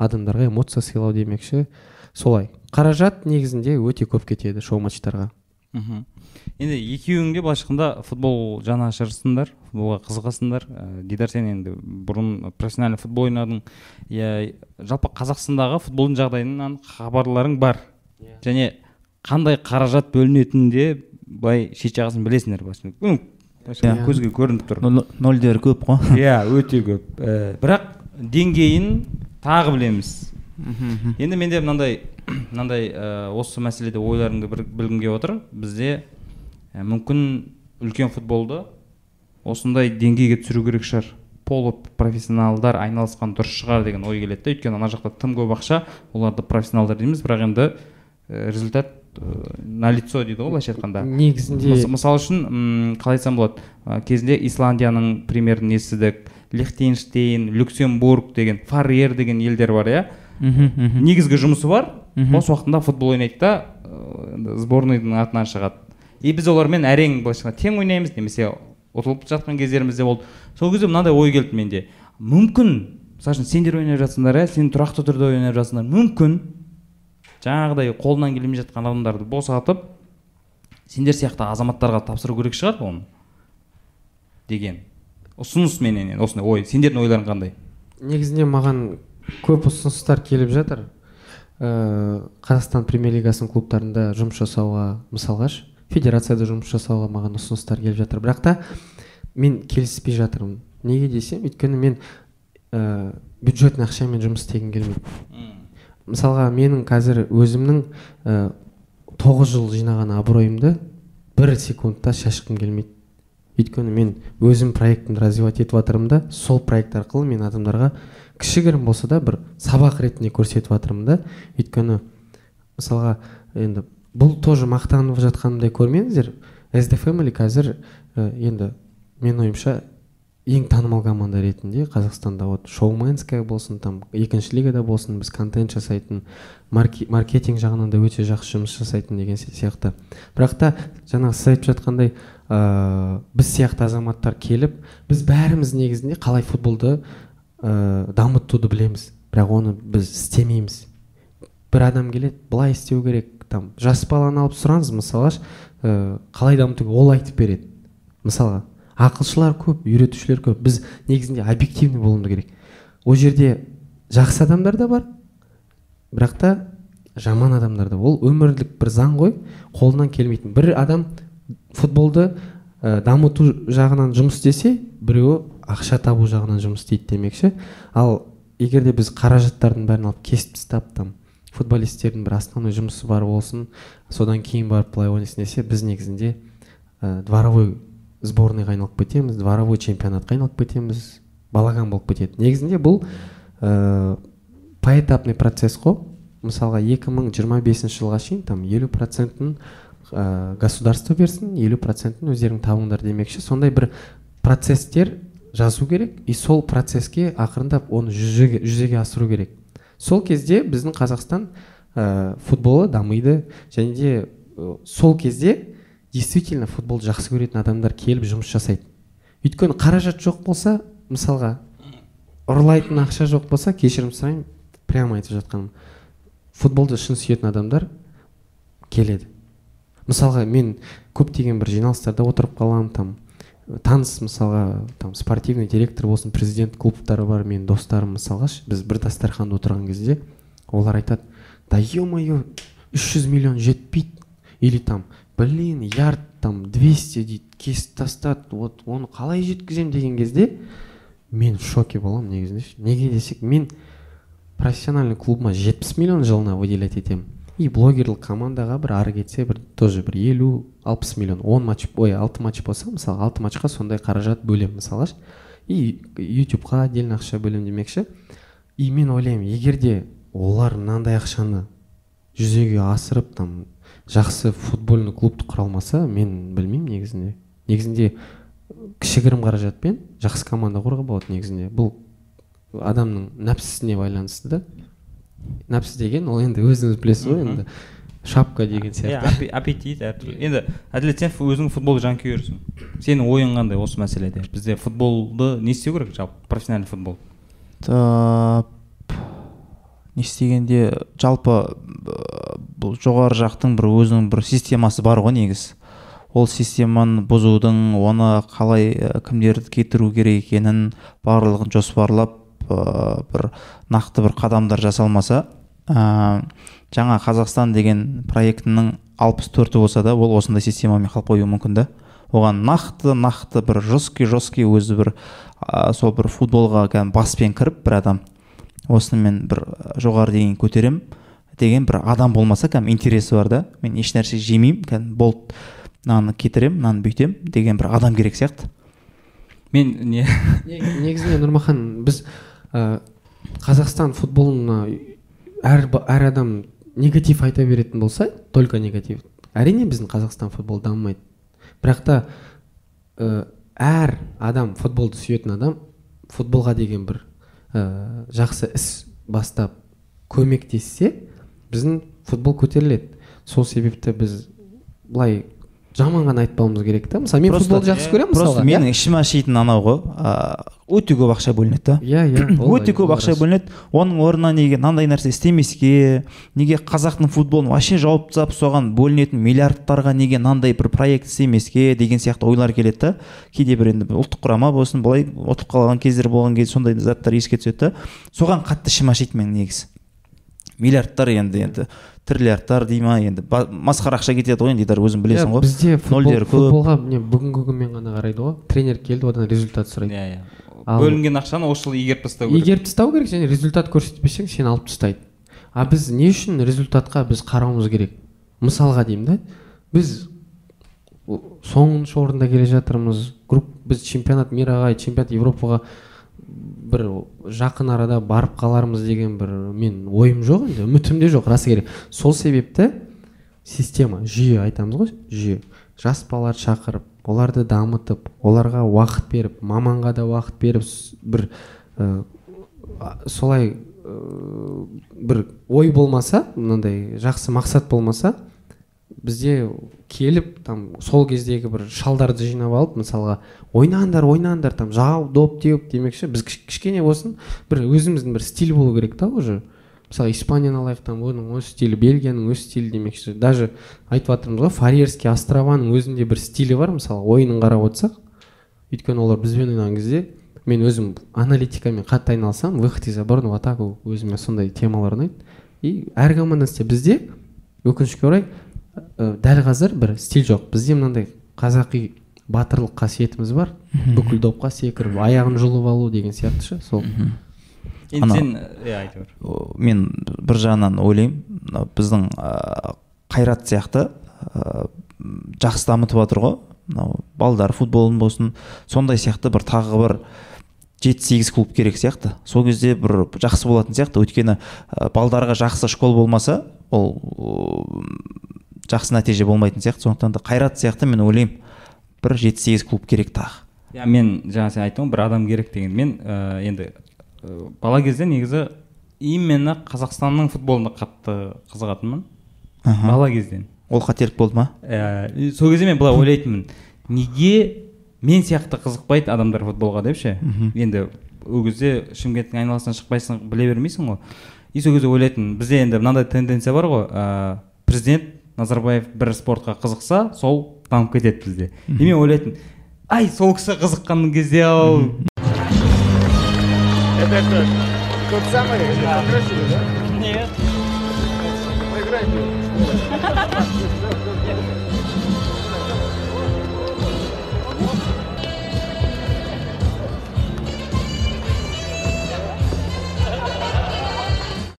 адамдарға эмоция сыйлау демекші. Солай. Қаражат негізінде өте көп кетеді шоу матчтарға мхм. Енді екеуің де былайша айтқанда футбол жанашырсыңдар футболға қызығасыңдар. Ә, дидар сен енді бұрын профессиональный футбол ойнадың. Иә жалпы қазақстандағы футболдың жағдайынан хабарларың бар. Және қандай қаражат бөлінетінін де былай шет жағасын білесіңдер былайша Иә. көзге көрініп тұр. Нөлдер көп қой. Иә өте көп. Ә, бірақ деңгейін тағы білеміз. Енді менде мынандай мынандай ә, осы мәселеде ойларыңды бір білгім келіп отыр. Бізде ә, мүмкін үлкен футболды осындай деңгейге түсіру керек шығар. Полупрофессионалдар айналысқан дұрыс шығар деген ой келеді да өйткені ана жақта тым көп ақша оларды профессионалдар дейміз. Бірақ енді ә, результат ә, налицо дейді ғой былайша айтқанда. Негізінде Мыс- мысалы үшін қалай айтсам болады. Ә, кезінде исландияның премьерін естідік. Лихтенштейн люксембург деген фарер деген елдер бар иә. Негізгі жұмысы бар. Бос уақытында футбол ойнайды да енді сборныйдың атынан шығады. И біз олармен әрең былайша айтқанда тең ойнаймыз немесе ұтылып жатқан кездеріміз де болды. Сол кезде мынандай ой келді менде. Мүмкін мысалы үшін сендер ойнап жатсыңдар иә сен тұрақты түрде ойнап жатсыңдар. Мүмкін жаңағыдай қолынан келмей жатқан адамдарды босатып сендер сияқты азаматтарға тапсыру керек шығар оны деген ұсыныс менен осындай ой. Сендердің ойларың қандай? Негізінде маған көп ұсыныстар келіп жатыр. Ә, қазақстан премьер лигасының клубтарында жұмыс жасауға мысалға ше, федерацияда жұмыс жасауға маған ұсыныстар келіп жатыр. Бірақ та мен келіспей жатырмын. Неге десем өйткені мен ә, бюджетный ақшамен жұмыс істегім келмейді. Мысалға менің қазір өзімнің ә, тоғыз жыл жинаған абыройымды бір секундта шашқым келмейді. Өйткені мен өзім проектімді развивать етіп жатырмын да сол проект арқылы мен адамдарға кішігірім болса да бір сабақ ретінде көрсетіп жатырмын да. Өйткені мысалға енді бұл тоже мақтанып жатқанымдай көрмеңіздер. SD Family қазір ә, енді менің ойымша ең танымал команда ретінде қазақстанда вот шоуменская болсын там екінші лигада болсын біз контент жасайтын маркетинг жағынан да өте жақсы жұмыс жасайтын деген си- сияқты. Бірақ та жаңағы сіз айтып жатқандай ә, біз сияқты азаматтар келіп біз бәріміз негізінде қалай футболды ә, дамытуды білеміз бірақ оны біз істемейміз бір адам келеді былай істеу керек. Там жас баланы алып сұраңыз мысалға ә, қалай дамыту ол айтып береді. Мысалға ақылшылар көп үйретушілер көп. Біз негізінде объективный болуымыз керек. Ол жерде жақсы адамдар да бар бірақ та жаман адамдар да ол өмірлік бір заң ғой қолынан келмейтін. Бір адам футболды ә, дамыту жағынан жұмыс істесе біреуі ақша табу жағынан жұмыс істейді демекші. Ал егер де біз қаражаттардың бәрін алып кесіп тастап там футболистердің бір основной жұмысы бар болсын содан кейін барып былай ойнайсың десе біз негізінде ә, дворовой сборныйға айналып кетеміз дворовой чемпионатқа айналып кетеміз балаган болып кетеді. Негізінде бұл ә, поэтапный процесс қой. Мысалға 2025 жылға шейін там елу процентін ә, государство берсін елу процентін өздерің табыңдар демекші. Сондай бір процесстер жазу керек и сол процесске ақырындап оны жүзеге, жүзеге асыру керек. Сол кезде біздің қазақстан ә, футболы дамиды және де ә, сол кезде действительно футболды жақсы көретін адамдар келіп жұмыс жасайды. Өйткені қаражат жоқ болса мысалға ұрлайтын ақша жоқ болса кешірім сұраймын прямо айтып жатқаным. Футболды шын сүйетін адамдар келеді. Мысалға мен көптеген бір жиналыстарда отырып қаламын там таныс мысалға там спортивный директор болсын президент клубтары бар менің достарым мысалға біз бір дастарханда отырған кезде олар айтады да е мое үш миллион жетпейді или там блин ярд там 200 дейді кесіп тастады вот оны қалай жеткіземін деген кезде мен в шоке боламын негізінде неге десек мен профессиональный клубыма 70 миллион жылына выделять етемін. И блогерлік командаға бір ары кетсе бір тоже бір елу алпыс миллион он матч ой алты матч болса мысалы алты матчқа сондай қаражат бөлемін мысалға ше. и ютубқа отдельно ақша бөлемін демекші. И мен ойлаймын егер де олар мынандай ақшаны жүзеге асырып там жақсы футбольный клубты құра алмаса мен білмеймін негізінде. Негізінде кішігірім қаражатпен жақсы команда құруға болады негізінде. Бұл адамның нәпсісіне байланысты да. Нәпсі деген ол енді өзіңіз білесіз ғой енді. Шапка деген иә сияқты. аппе- аппетит әртүрлі енді әділет сен өзің футбол жанкүйерсің сенің ойың қандай осы мәселеде? Бізде футболды не істеу керек жалпы? Профессиональный футбол. Не істегенде жалпы бұл жоғары жақтың бір өзінің бір системасы бар ғой негізі ол системаны бұзудың оны қалай ә, кімдерді кетіру керек екенін барлығын жоспарлап ә, бір нақты бір қадамдар жасалмаса ә, жаңа қазақстан деген проектінің алпыс төрті болса да ол осындай системамен қалып қоюы мүмкін да. Оған нақты нақты бір жесткий жесткий өзі бір ә, сол бір футболға кәдімгі баспен кіріп бір адам осыны мен бір жоғары деңгейге көтеремін деген бір адам болмаса кәдімгі интересі бар да. Мен еш нәрсе жемеймін кәдімгі болды мынаны кетіремін мынаны бүйтемін деген бір адам керек сияқты. Мен не? Нег- негізінде нұрмахан біз қазақстан футболына әр, әр адам негатив айта беретін болса только негатив. Әрине біздің қазақстан футболы дамымайды. Бірақ та ә, әр адам футболды сүйетін адам футболға деген бір ә, жақсы іс бастап көмектессе біздің футбол көтеріледі. Сол себепті біз былай жаман ғана айтпауымыз керек та мысалы мен футболды жақсы көремін просто мысалға иә? менің ішім ашитын анау ғой. Өте көп ақша бөлінеді да. Иә иә өте көп ақша бөлінеді. Оның орнына неге мынандай нәрсе істемеске неге қазақтың футболын вообще жауып тастап соған бөлінетін миллиардтарға неге мынандай бір проект істемеске деген сияқты ойлар келеді да. Кейде бір енді ұлттық құрама болсын былай ұтылып қалған кездер болған кезде сондай заттар еске түседі да. Соған қатты ішім ашиды менің негізі. Миллиардтар енді енді триллиардтар дей ма енді. Масқара ақша кетеді ғой енді дидар өзің білесің Иә, ғой. бізде нөлдері көп. футболға міне бүгінгі күнмен ғана қарайды ғой. Тренер келді одан результат сұрайды. Иә иә. Бөлінген ақшаны осы жылы игеріп тастау керек. игеріп тастау керек және результат көрсетпесең сені алып тастайды. А біз не үшін результатқа біз қарауымыз керек? Мысалға деймін да біз соңыншы орында келе жатырмыз. Групп біз чемпионат мираға чемпионат европаға бір жақын арада барып қалармыз деген бір мен ойым жоқ енді үмітім де жоқ расы керек. Сол себепті система жүйе айтамыз ғой жүйе. Жас балаларды шақырып оларды дамытып оларға уақыт беріп маманға да уақыт беріп бір ә, солай ә, бір ой болмаса мынандай жақсы мақсат болмаса бізде келіп там сол кездегі бір шалдарды жинап алып мысалға ойнаңдар ойнаңдар там жау доп теуіп демекші. Біз кіш- кішкене болсын бір өзіміздің бір стиль болу керек та уже. Мысалы испанияны алайық там оның өз стилі бельгияның өз стилі демекші. Даже айтып жатырмыз ғой фарерский острованың өзінде бір стилі бар мысалы ойынын қарап отырсақ өйткені олар бізбен ойнаған кезде мен өзім аналитикамен қатты айналысамын выход из обороны в атаку өзіме сондай темалар ұнайды и әр команда бізде өкінішке орай ә, дәл қазір бір стиль жоқ. Бізде мынандай қазақи батырлық қасиетіміз бар. Бүкіл допқа секіріп аяғын жұлып алу деген сияқты ше сол. Енді сен иә айта бер мен бір жағынан ойлаймын. Мынау біздің ә, қайрат сияқты ә, жақсы дамытып жатыр ғой. Мынау балдар футболын болсын сондай сияқты бір тағы бір жеті сегіз клуб керек сияқты. Сол кезде бір жақсы болатын сияқты. Өйткені ә, балдарға жақсы школ болмаса ол жақсы нәтиже болмайтын сияқты. Сондықтан да қайрат сияқты мен ойлаймын. бір жеті сегіз клуб керек тағы. Иә мен жаңа сен айттың ғой бір адам керек деген. Мен ә, енді ә, бала кезде негізі именно қазақстанның футболына қатты қызығатынмын. Бала кезден. Ол қателік болды ма? Ә, сол кезде мен былай ойлайтынмын. Неге мен сияқты қызықпайды адамдар футболға деп ше енді ол кезде шымкенттің айналасынан шықпайсың біле бермейсің ғой. И сол кезде ойлайтынмын. Бізде енді мынандай тенденция бар ғой. Ә, президент назарбаев бір спортқа қызықса сол дамып кетеді бізде. И мен ойлайтынмын ай сол кісі қызыққан кезде ау.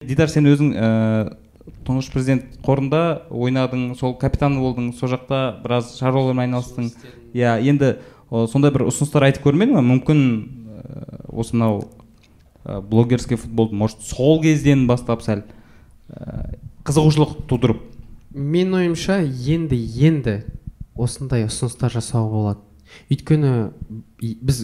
Дидар сен өзің ә, тұңғыш президент қорында ойнадың сол капитан болдың сол жақта біраз шаруалармен айналыстың. Иә енді о, сондай бір ұсыныстар айтып көрмедің ба мүмкін ә, осы мынау ә, блогерский футболды может сол кезден бастап сәл ә, қызығушылық тудырып. Менің ойымша енді енді осындай ұсыныстар жасауға болады. Өйткені біз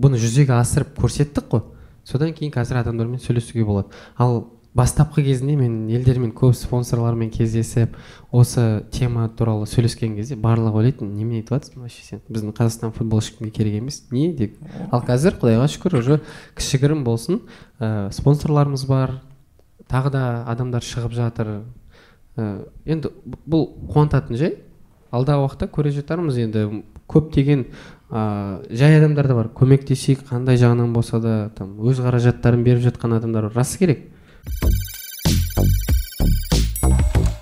бұны жүзеге асырып көрсеттік қой. Содан кейін қазір адамдармен сөйлесуге болады. Ал бастапқы кезінде мен елдермен көп спонсорлармен кездесіп осы тема туралы сөйлескен кезде барлығы ойлайтын немене айтып жатрсың вообще сен? Біздің қазақстан футболы ешкімге керек емес. Не деп. Ал қазір құдайға шүкір уже кішігірім болсын. Ә, спонсорларымыз бар. Тағы да адамдар шығып жатыр. Ә, енді бұл қуантатын жай. Алдағы уақытта көре жатармыз енді. Көптеген ә, жай адамдар да бар. Көмектесейік қандай жағынан болса да там өз қаражаттарын беріп жатқан адамдар бар. Расы керек.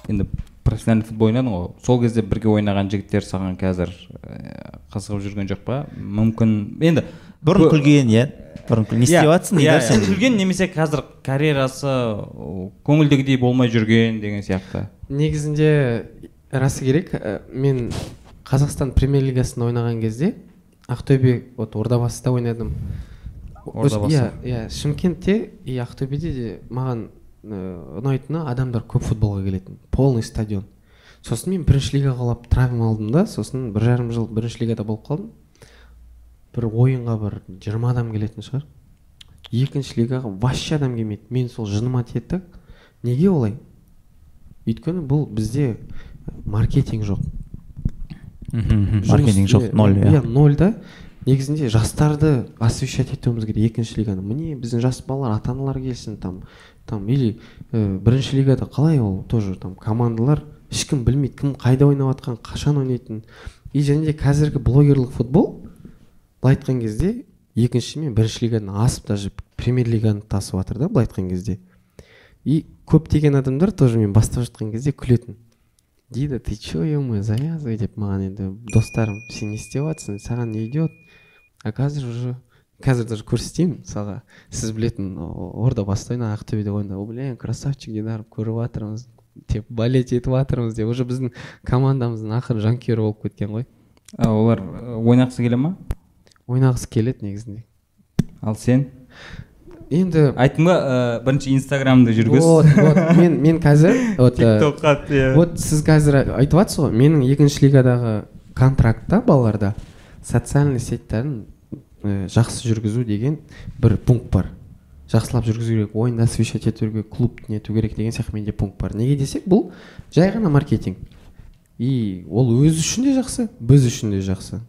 Енді профессиональный футбол ойнадың ғой сол кезде бірге ойнаған жігіттер саған қазір ә, қызығып жүрген жоқ па? Мүмкін. Енді бұрын күлген иә? Бұрын не істеп жатрсың иә, сен күлген немесе қазір карьерасы көңілдегідей болмай жүрген деген сияқты. Негізінде расы керек ә, мен қазақстан премьер лигасында ойнаған кезде ақтөбе вот ордабасыда ойнадым. Ордабасы. иә иә шымкентте и ақтөбеде де маған ұнайтыны адамдар көп футболға келетін полный стадион. Сосын мен бірінші лигаға құлап травма алдым да сосын бір жарым жыл бірінші лигада болып қалдым. Бір ойынға бір жиырма адам келетін шығар. Екінші лигаға вообще адам келмейді. Мен сол жыныма тиеді неге олай? Өйткені бұл бізде маркетинг жоқ. Мгм, маркетинг жоқ ноль иә. иә ноль да. Негізінде жастарды освещать етуіміз керек. Екінші лиганы. Міне біздің жас балалар ата аналар келсін там там или ә, бірінші лигада қалай ол тоже там командалар ешкім білмейді кім қайда ойнап жатқанын қашан ойнайтынын и және де қазіргі блогерлік футбол былай айтқан кезде екінші мен бірінші лигадан асып даже премьер лиганы тасып жатыр да былай айтқан кезде. И көптеген адамдар тоже мен бастап жатқан кезде күлетін. Дейді ты че е завязывай деп маған енді достарым сен не істеп жатрсың саған не идет? А қазір уже қазір даже көрсетейін мысалға. Сіз білетін ордабасы ойнаған ақтөбеде ойнады о блин красавчик дидаров көріп жатырмыз деп болеть етіп жатырмыз деп. Уже біздің командамыздың ақыры жанкүйері болып кеткен ғой. А, олар э, ойнағысы келе ма? Ойнағысы келеді негізінде. Ал сен? Енді айттым ба ә, бірінші инстаграмды жүргіз? Вот вот мен мен қазір вот э, тиктокқа иә. вот сіз қазір айтып жатсыз ғой менің екінші лигадағы контрактта балаларда социальный сетьтарын э, жақсы жүргізу деген бір пункт бар. Жақсылап жүргізу керек ойынды освещать ету керек клубты нету керек деген сияқты менде пункт бар. Неге десек бұл жай ғана маркетинг. И ол өзі үшін де жақсы біз үшін де жақсы.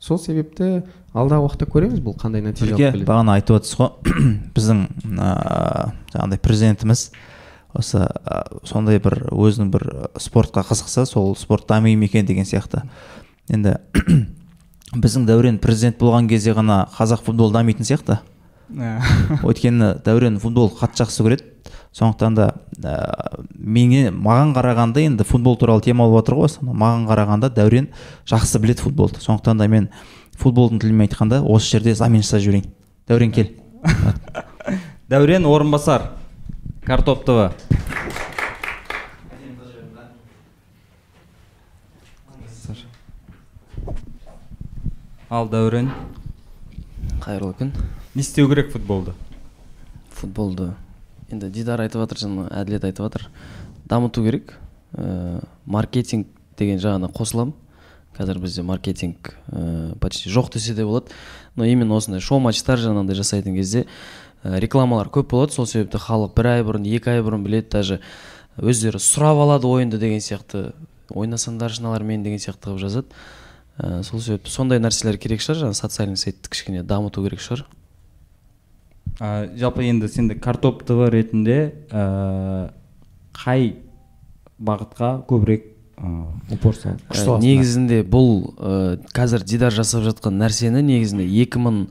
Сол себепті алдағы уақытта көреміз бұл қандай нәтиже алып келеді бағана айтып отырсыз ғой. Біздің ыыы жаңағыдай президентіміз осы ә, сондай бір өзінің бір спортқа қызықса сол спорт дами ма екен деген сияқты. Енді біздің дәурен президент болған кезде ғана қазақ футболы дамитын сияқты. Ә, өйткені дәурен футбол қатты жақсы көреді. Сондықтан да ә, мене маған қарағанда енді футбол туралы тема болып жатыр ғой маған қарағанда дәурен жақсы біледі футболды. Сондықтан да мен футболдың тілімен айтқанда осы жерде замен жасап жіберейін. Дәурен кел. Дәурен орынбасар картоп тв ал дәурен? Қайырлы күн. Не істеу керек футболды? Футболды. Енді дидар айтып жатыр жаңа әділет айтып жатыр. Дамыту керек. Ә, маркетинг деген жағына қосыламын. Қазір бізде маркетинг ә, почти жоқ десе де болады. Но именно осындай шоу матчтар жаңағыдай жасайтын кезде ә, рекламалар көп болады. Сол себепті халық бір ай бұрын екі ай бұрын біледі даже өздері сұрап алады ойынды деген сияқты ойнасаңдаршы мыналармен деген сияқты қылып жазады. Ә, сол себепті сондай нәрселер керек шығар жаңағы социальный сетьті кішкене дамыту керек шығар. Ә, жалпы енді сенде картоп тв ретінде ә, қай бағытқа көбірек ә, упор күш Ә, саласың негізінде бұл ә, қазір дидар жасап жатқан нәрсені негізінде 2000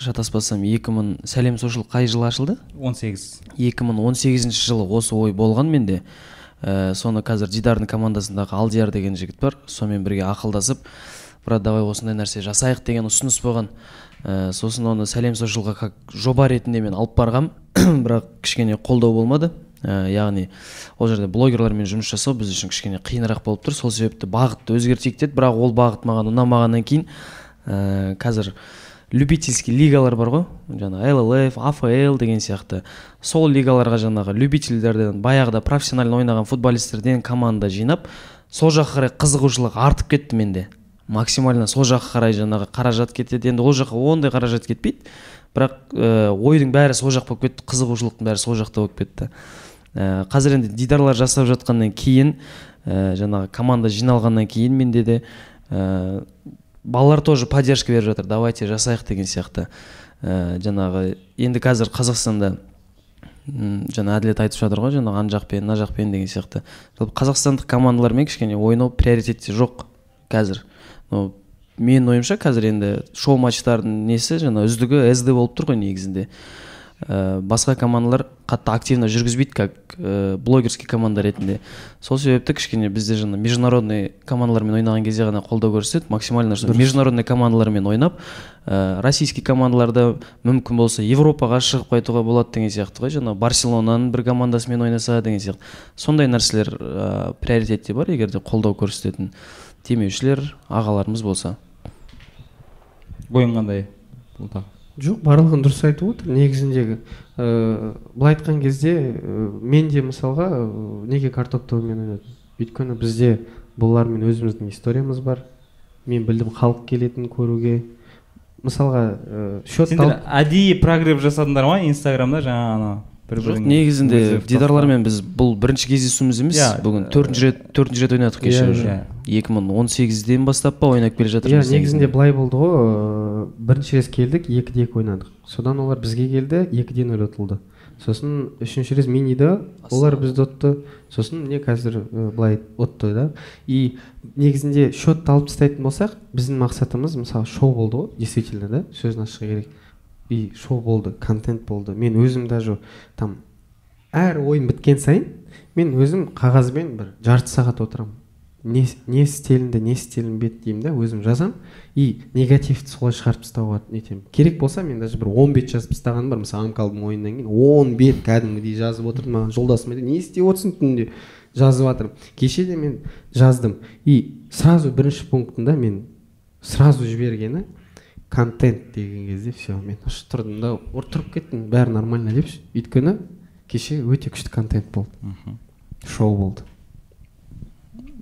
шатаспасам 2000 сәлем сошыл қай жылы ашылды? 18 2018 жылы осы ой болған менде ә, соны қазір дидардың командасындағы алдияр деген жігіт бар сонымен бірге ақылдасып брат давай осындай нәрсе жасайық деген ұсыныс болған. Ә, сосын оны сәлем сошылға как жоба ретінде мен алып барғам. Бірақ кішкене қолдау болмады. Ә, яғни ол жерде блогерлармен жұмыс жасау біз үшін кішкене қиынырақ болып тұр. Сол себепті бағытты өзгертейік деді бірақ ол бағыт маған ұнамағаннан кейін ә, қазір любительский лигалар бар ғой. Жаңағы llf афл деген сияқты. Сол лигаларға жаңағы любительдерден баяғыда профессионально ойнаған футболистерден команда жинап сол жаққа қарай қызығушылық артып кетті менде. Максимально сол жаққа қарай жаңағы қаражат кетеді. Енді ол жаққа ондай қаражат кетпейді. Бірақ ә, ойдың бәрі сол жақ болып кетті қызығушылықтың бәрі сол жақта болып кетті. Ә, қазір енді дидарлар жасап жатқаннан кейін ә, жаңағы команда жиналғаннан кейін менде де ә, балалар тоже поддержка беріп жатыр. Давайте жасайық деген сияқты. Ә, жаңағы енді қазір қазақстанда жаңа әділет айтып жатыр ғой жаңағы ана жақпен мына жақпен деген сияқты. Жалпы қазақстандық командалармен кішкене ойнау приоритетте жоқ қазір. Но менің ойымша қазір енді шоу матчтардың несі жаңа үздігі сд болып тұр ғой негізінде. Ә, басқа командалар қатты активно жүргізбейді как ә, блогерский команда ретінде. Сол себепті кішкене бізде жаңа международный командалармен ойнаған кезде ғана қолдау көрсетеді максимально международный командалармен ойнап ә, российский командаларда мүмкін болса европаға шығып қайтуға болады деген сияқты ғой жаңағы барселонаның бір командасымен ойнаса деген сияқты. Сондай нәрселер ә, приоритетте бар егер де қолдау көрсететін. Демеушілер ағаларымыз болса. Ойың қандай жоқ барлығын дұрыс айтып отыр. Негізіндегі ыыы былай айтқан кезде ә, мен де мысалға ә, неге картоп тобымен ойнадым? Өйткені бізде бұлармен өзіміздің историямыз бар. Мен білдім халық келетін көруге. Мысалға ә, счет сендер әдейі прогрев жасадыңдар ма инстаграмда? Жаңағы ана бір жоқ негізінде дидарлармен біз бұл бірінші кездесуіміз емес Иә. бүгін төртінші рет төртінші рет ойнадық кеше Иә, уже. иә. екі мың он сегізден бастап па ойнап келе иә жатырмыз негізінде былай болды ғой ыыы, бірінші рет келдік екіде екі ойнадық. Содан олар бізге келді екіде нөл ұтылды. Сосын үшінші рет миниде олар бізді ұтты. Сосын міне қазір былай ұтты да. И негізінде счетты алып тастайтын болсақ біздің мақсатымыз мысалы шоу болды ғой действительно да сөзін ашығы керек. И шоу болды контент болды. Мен өзім даже там әр ойын біткен сайын мен өзім қағазбен бір жарты сағат отырамын. Не, не істелінді не істелінбеді деймін да өзім жазамын и негативті солай шығарып тастауға нетемін. Керек болса мен даже бір он бет жазып тастағаным бар. Мысалы амкалдың ойынынан кейін он бет кәдімгідей жазып отырдым маған жолдасым айтады не істеп отырсың түнде? жазып жатырмын. Кеше де мен жаздым. И сразу бірінші пунктында мен сразу жібергені контент деген кезде все мен уже тұрдым да ұр- тұрып кеттім бәрі нормально деп ше. өйткені кеше өте күшті контент болды. Шоу болды.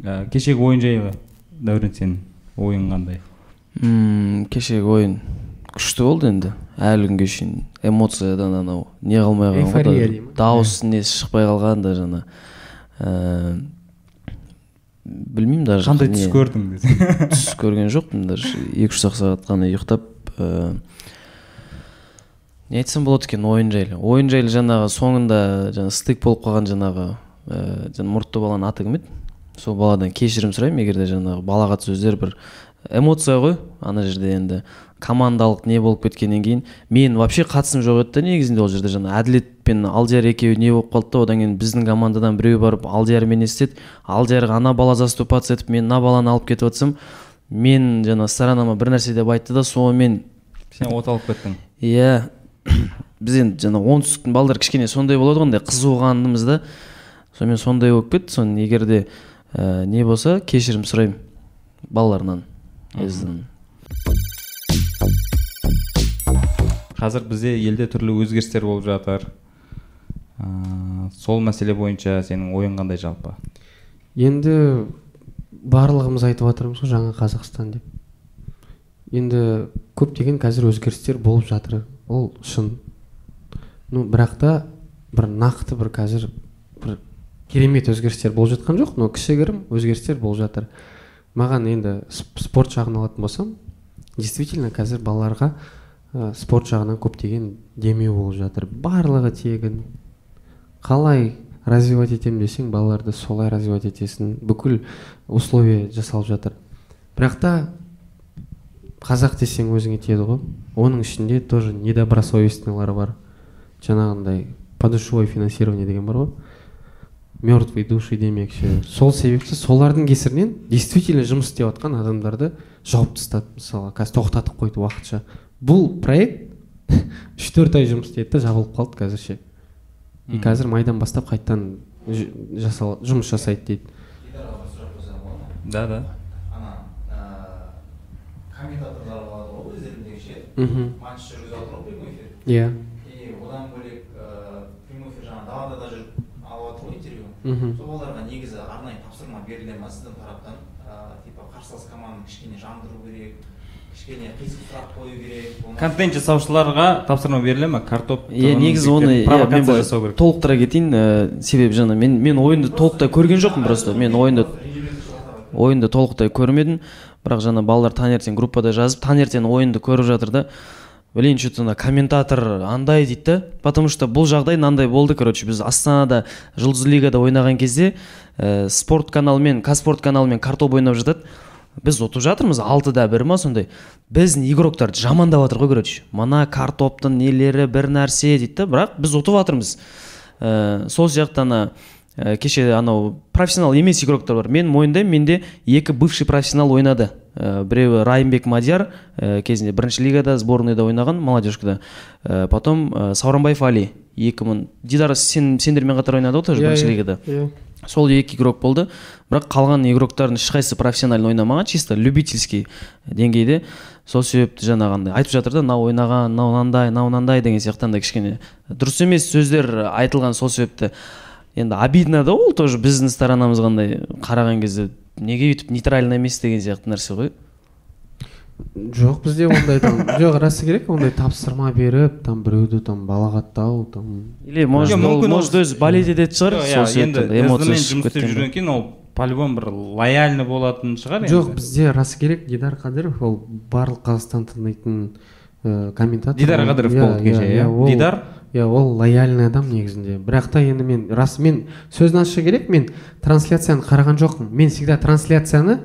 Ә, кешегі ойын жайлы дәурен сенің ойың қандай? Кешегі ойын күшті болды енді. Әлі күнге шейін эмоциядан анау не қалмай қалған ғой дауыс несі шықпай қалған да жаңа. Ә, білмеймін даже қандай түс көрдің түс көрген жоқпын даже екі үш ақ сағат қана ұйықтап ә, не айтсам болады екен ойын жайлы. Ойын жайлы жаңағы соңында жаңа стык болып қалған жаңағы ә, жаңа мұртты баланың аты кім еді? Сол баладан кешірім сұраймын егер де жаңағы балағат сөздер бір эмоция ғой ана жерде енді. Командалық не болып кеткеннен кейін мен вообще қатысым жоқ еді да негізінде ол жерде жаңа әділет пен алдияр екеуі не болып қалды да одан кейін біздің командадан біреу барып алдиярмен не істеді. Алдиярға ана бала заступаться етіп мен мына баланы алып кетіп жатсам мен жаңа сторонама бір нәрсе деп айтты да сонымен сен от алып кеттің. Иә. Біз енді жаңа оңтүстіктің балдары кішкене сондай болады ғой андай қызуғанымыз да. Сонымен сондай болып кетті. Соны егер де ә, не болса кешірім сұраймын балаларынан қазір бізде елде түрлі өзгерістер болып жатыр. Ә, сол мәселе бойынша сенің ойың қандай жалпы? Енді барлығымыз айтып жатырмыз ғой жаңа қазақстан деп. Енді көптеген қазір өзгерістер болып жатыр. Ол шын. Ну бірақ та бір нақты бір қазір бір керемет өзгерістер болып жатқан жоқ. Но кішігірім өзгерістер болып жатыр. Маған енді сп- спорт жағын алатын болсам действительно қазір балаларға ә, спорт жағынан көптеген демеу болып жатыр. Барлығы тегін. Қалай развивать етемін десең балаларды солай развивать етесің. Бүкіл условия жасалып жатыр. Бірақ та қазақ десең өзіңе тиеді ғой. Оның ішінде тоже недобросовестныйлар бар. Жаңағындай подушевое финансирование деген бар ғой. Мертвые души демекші. Сол себепті солардың кесірінен действительно жұмыс істеп жатқан адамдарды жауып тастады мысалы. Қазір тоқтатып қойды уақытша. Бұл проект үш төрт ай жұмыс істеді да жабылып қалды қазір ше и қазір майдан бастап қайтадан жұмыс жасайды дейді. Да да. Ана комментаторлар болады ғой өздеріндегі ше? Мхм. Матч жүргізіп жатыр ғой прямой эфир. Иә. И одан бөлек ыыы прямой эфир жаңағы далада да жүріп алып жатыр ғой интервью. Мхм. Сол балаларға негізі арнайы тапсырма беріле ма сіздің тараптан? Ыыы типа қарсылас команданы кішкене жандыру керек кішкене қисық сұрақ қою керек контент жасаушыларға тапсырма беріле ма? Картоп иә негізі оны мен провокация жасау керек. толықтыра кетейін ә, себебі жаңа мен мен ойынды толықтай көрген жоқпын просто. Мен ойынды ойынды толықтай көрмедім. Бірақ жаңа балалар таңертең группада жазып таңертең ойынды көріп жатыр да блин че то комментатор андай дейді да. Потому что бұл жағдай мынандай болды короче біз астанада жұлдыз лигада ойнаған кезде ә, спорт каналымен казспорт каналымен картоп ойнап жатады. Біз ұтып жатырмыз алтыда бір ма сондай. Біздің игроктарды жамандап жатыр ғой короче. Мына картоптың нелері бір нәрсе дейді да бірақ біз ұтып жатырмыз. Ә, сол сияқты ана ә, кеше анау профессионал емес игроктар бар. Мен мойындаймын менде екі бывший профессионал ойнады. Ә, біреуі райымбек мадияр ә, кезінде бірінші лигада сборныйда ойнаған молодежкада. Ә, потом ә, сауранбаев али екі мың дидар сен сендермен қатар ойнады ғой тоже Иә, бірінші иә, лигада. иә. Сол екі игрок болды. Бірақ қалған игроктардың ешқайсысы профессионально ойнамаған чисто любительский деңгейде. Сол себепті жаңағындай айтып жатыр да мынау ойнаған мынау мынандай мынау мынандай деген сияқты андай кішкене. Дұрыс емес сөздер айтылған сол себепті. Енді обидно да ол тоже біздің сторонамызға андай қараған кезде. Неге өйтіп нейтрально емес деген сияқты нәрсе ғой. Жоқ бізде ондай там жоқ расы керек ондай тапсырма беріп там біреуді там балағаттау там или может мүмкін может өзі болеть ететін шығар сол иә, енді себепті эмоция жұмыс істеп жүргеннен кейін ол по-любому бір лояльный болатын шығар жоқ бізде расы керек дидар қадыров ол барлық қазақстан танитын ә, комментатор. Дидар қадыров иә, болды кеше иә, иә? ол- дидар? иә ол лояльный адам негізінде. Бірақ та енді мен рас мен сөзін ашығы керек мен трансляцияны қараған жоқпын. Мен всегда трансляцияны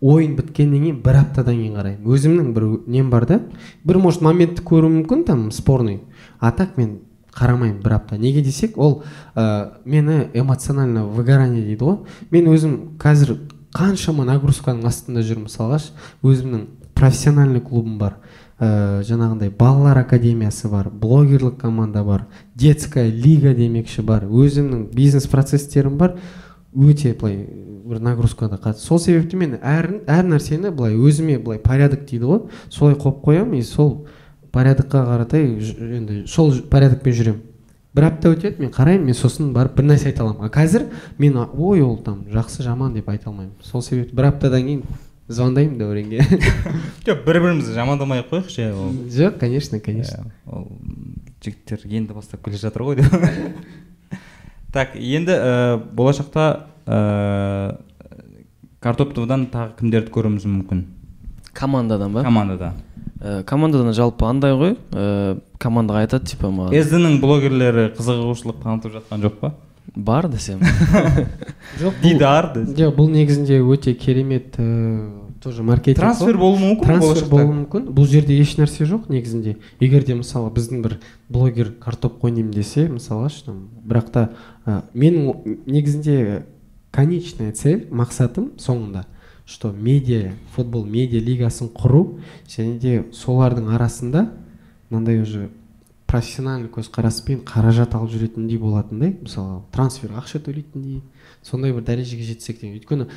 ойын біткеннен кейін бір аптадан кейін қараймын. Өзімнің бір нем бар да. Бір может моментті көруім мүмкін там спорный. А так мен қарамаймын бір апта. Неге десек ол ә, мені эмоционально выгорание дейді ғой. Мен өзім қазір қаншама нагрузканың астында жүрмін мысалға. Өзімнің профессиональный клубым бар. Ә, жаңағындай балалар академиясы бар блогерлік команда бар детская лига демекші бар. Өзімнің бизнес процесстерім бар. Өте былай бір нагрузкада қатты. Сол себепті мен әр, әр нәрсені былай өзіме былай порядок дейді ғой. Солай қойып қоямын и сол порядокқа қаратай енді сол порядокпен жүремін. Бір апта өтеді мен қараймын мен сосын барып бір нәрсе айта аламын. А қазір мен ой ол там жақсы жаман деп айта алмаймын. Сол себепті бір аптадан кейін звондаймын дәуренге. Жоқ бір бірімізді жамандамай ақ қояйықшы иә, ол. Жоқ конечно конечно. Иә, ол жігіттер енді бастап келе жатыр ғой деп. так енді ә, болашақта ә, картоп ТВ-дан тағы кімдерді көруіміз мүмкін? Командадан ба? Командада. Ә, командадан жалпы андай ғой. Ә, командаға айтады типа маған сд-ның блогерлері қызығушылық танытып жатқан жоқ па? Бар десем. Жоқ дидар жоқ бұл негізінде өте керемет тоже маркетинг трансфер болуы мүмкін трансфер болуы мүмкін. Бұл жерде еш нәрсе жоқ негізінде. Егер де мысалы біздің бір блогер картоп ойнаймын десе мысалға там, бірақ та ә, менің негізінде конечная цель мақсатым соңында что медиа футбол медиа лигасын құру және де солардың арасында мынандай уже профессиональный көзқараспен қаражат алып жүретіндей болатындай мысалы трансфер ақша төлейтіндей сондай бір дәрежеге жетсек деген. Өйткені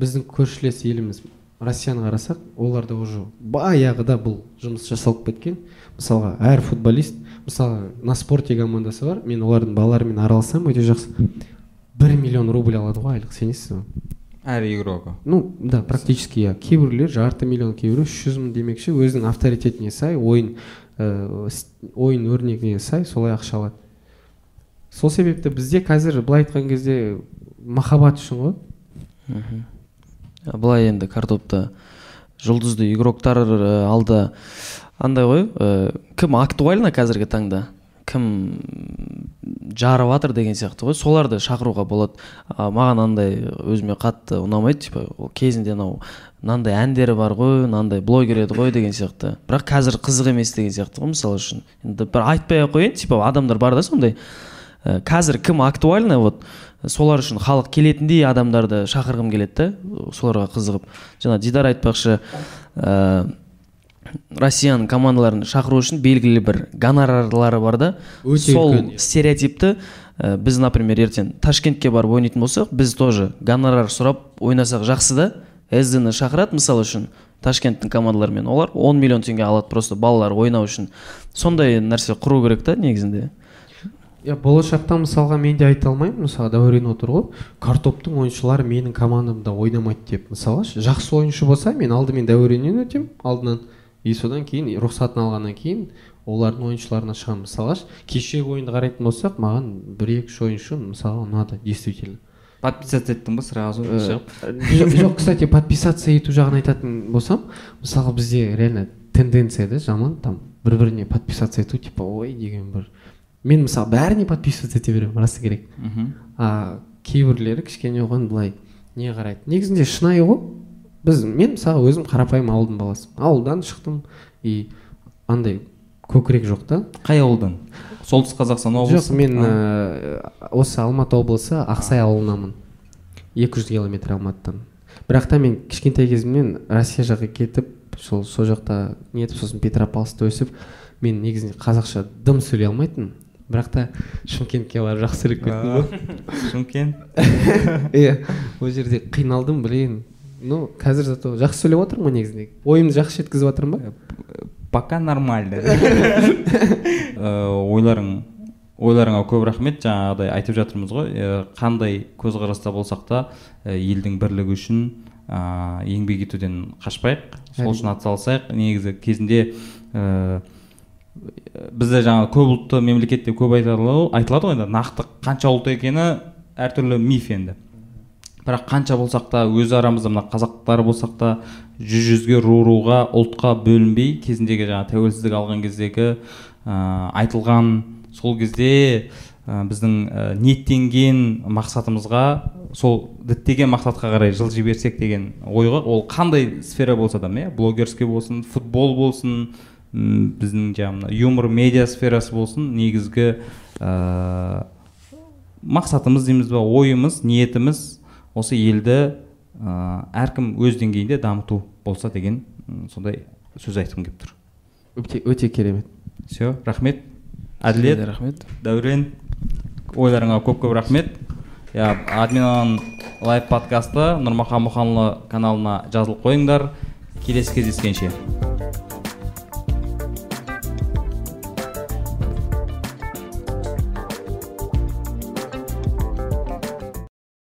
біздің көршілес еліміз россияны қарасақ оларда уже баяғыда бұл жұмыс жасалып кеткен. Мысалға әр футболист мысалы на спорте командасы бар мен олардың балаларымен араласамын өте жақсы. Бір миллион рубль алады ғой айлық сенесіз ба әр игроку ну да практически иә. Кейбіреулер жарты миллион кейбіреу үш жүз мың демекші өзінің авторитетіне сай ойын ә, ойын өрнегіне сай солай ақша алады. Сол себепті бізде қазір былай айтқан кезде махаббат үшін ғой. Былай енді картопта жұлдызды игроктар ә, алда андай ғой ә, кім актуально қазіргі таңда? Кім жарып жатыр деген сияқты ғой. Соларды шақыруға болады. А, маған андай өзіме қатты ұнамайды типа ол кезінде анау мынандай әндері бар ғой мынандай блогер еді ғой деген сияқты. Бірақ қазір қызық емес деген сияқты ғой мысалы үшін. Енді бір айтпай ақ қояйын типа адамдар бар да сондай. Ә, қазір кім актуально вот солар үшін халық келетіндей адамдарды шақырғым келеді да соларға қызығып. Жаңа дидар айтпақшы ә, россияның командаларын шақыру үшін белгілі бір гонорарлары бар да. Өте сол үлкен, иә. стереотипті ә, біз например ертең ташкентке барып ойнайтын болсақ біз тоже гонорар сұрап ойнасақ жақсы да. Сд ны шақырады мысалы үшін ташкенттің командаларымен олар 10 миллион теңге алады просто балалар ойнау үшін. Сондай нәрсе құру керек та негізінде. Иә болашақта мысалға мен де айта алмаймын. Мысалы дәурен отыр ғой. Картоптың ойыншылары менің командамда ойнамайды деп. Мысалға шы, жақсы ойыншы болса мен алдымен дәуреннен өтемін. Алдынан и содан кейін рұқсатын алғаннан кейін олардың ойыншыларына шығамын. Мысалға шы, кешегі ойынды қарайтын болсақ маған бір екі үш ойыншы мысалға ұнады действительно. Подписаться еттің ба сразу. Э, шығып. жоқ жоқ, кстати подписаться ету жағын айтатын болсам мысалға бізде реально тенденция да жаман там бір біріне подписаться ету типа ой деген бір мен мысалы бәріне подписываться ете беремін расы керек. Мхм. А кейбіреулері кішкене оған былай не қарайды. Негізінде шынайы ғой. Біз мен мысалы өзім қарапайым ауылдың баласымын ауылдан шықтым и андай көкірек жоқ та. Қай ауылдан? Солтүстік қазақстан облысы? жоқ мен ә, осы алматы облысы ақсай ауылынанмын 200 километр алматыдан. Бірақ та мен кішкентай кезімнен россия жаққа кетіп сол сол жақта нетіп сосын петропавловскта өсіп мен негізінде қазақша дым сөйлей алмайтынмын. Бірақ та шымкентке барып жақсырып кеттім ғой. Шымкент? Иә ол жерде қиналдым блин. Ну қазір зато жақсы сөйлеп отырмын ғой негізінде. Ойымды жақсы жеткізіп жатырмын ба? Пока нормально. Э, ойларың ойларыңа көп рахмет. Жаңағыдай айтып жатырмыз ғой. Э, қандай көзқараста болсақ та э, елдің бірлігі үшін ә, еңбек етуден қашпайық. Сол үшін атсалысайық. Негізі кезінде ә, бізде жаңағы көп ұлтты мемлекет деп көп айтылады айтылады ғой енді. Нақты қанша ұлт екені әртүрлі миф енді. Бірақ қанша болсақ та өз арамызда мына қазақтар болсақ та жүз жүзге ру руға ұлтқа бөлінбей кезіндегі жаңа тәуелсіздік алған кездегі ә, айтылған сол кезде ә, біздің ә, ниеттенген мақсатымызға сол діттеген мақсатқа қарай жылжи берсек деген ойға ол қандай сфера болса да иә блогерский болсын футбол болсын біздің жаңағы юмор медиа сферасы болсын негізгі ә, мақсатымыз дейміз ба ойымыз ниетіміз осы елді ә, әркім өз деңгейінде дамыту болса деген сондай сөз айтқым келіп тұр. Өте, өте керемет. Все рахмет. Әділет рахмет. Дәурен ойларыңа көп көп рахмет. Иә админан лайв подкасты нұрмахан мұханұлы каналына жазылып қойыңдар. Келесі кездескенше.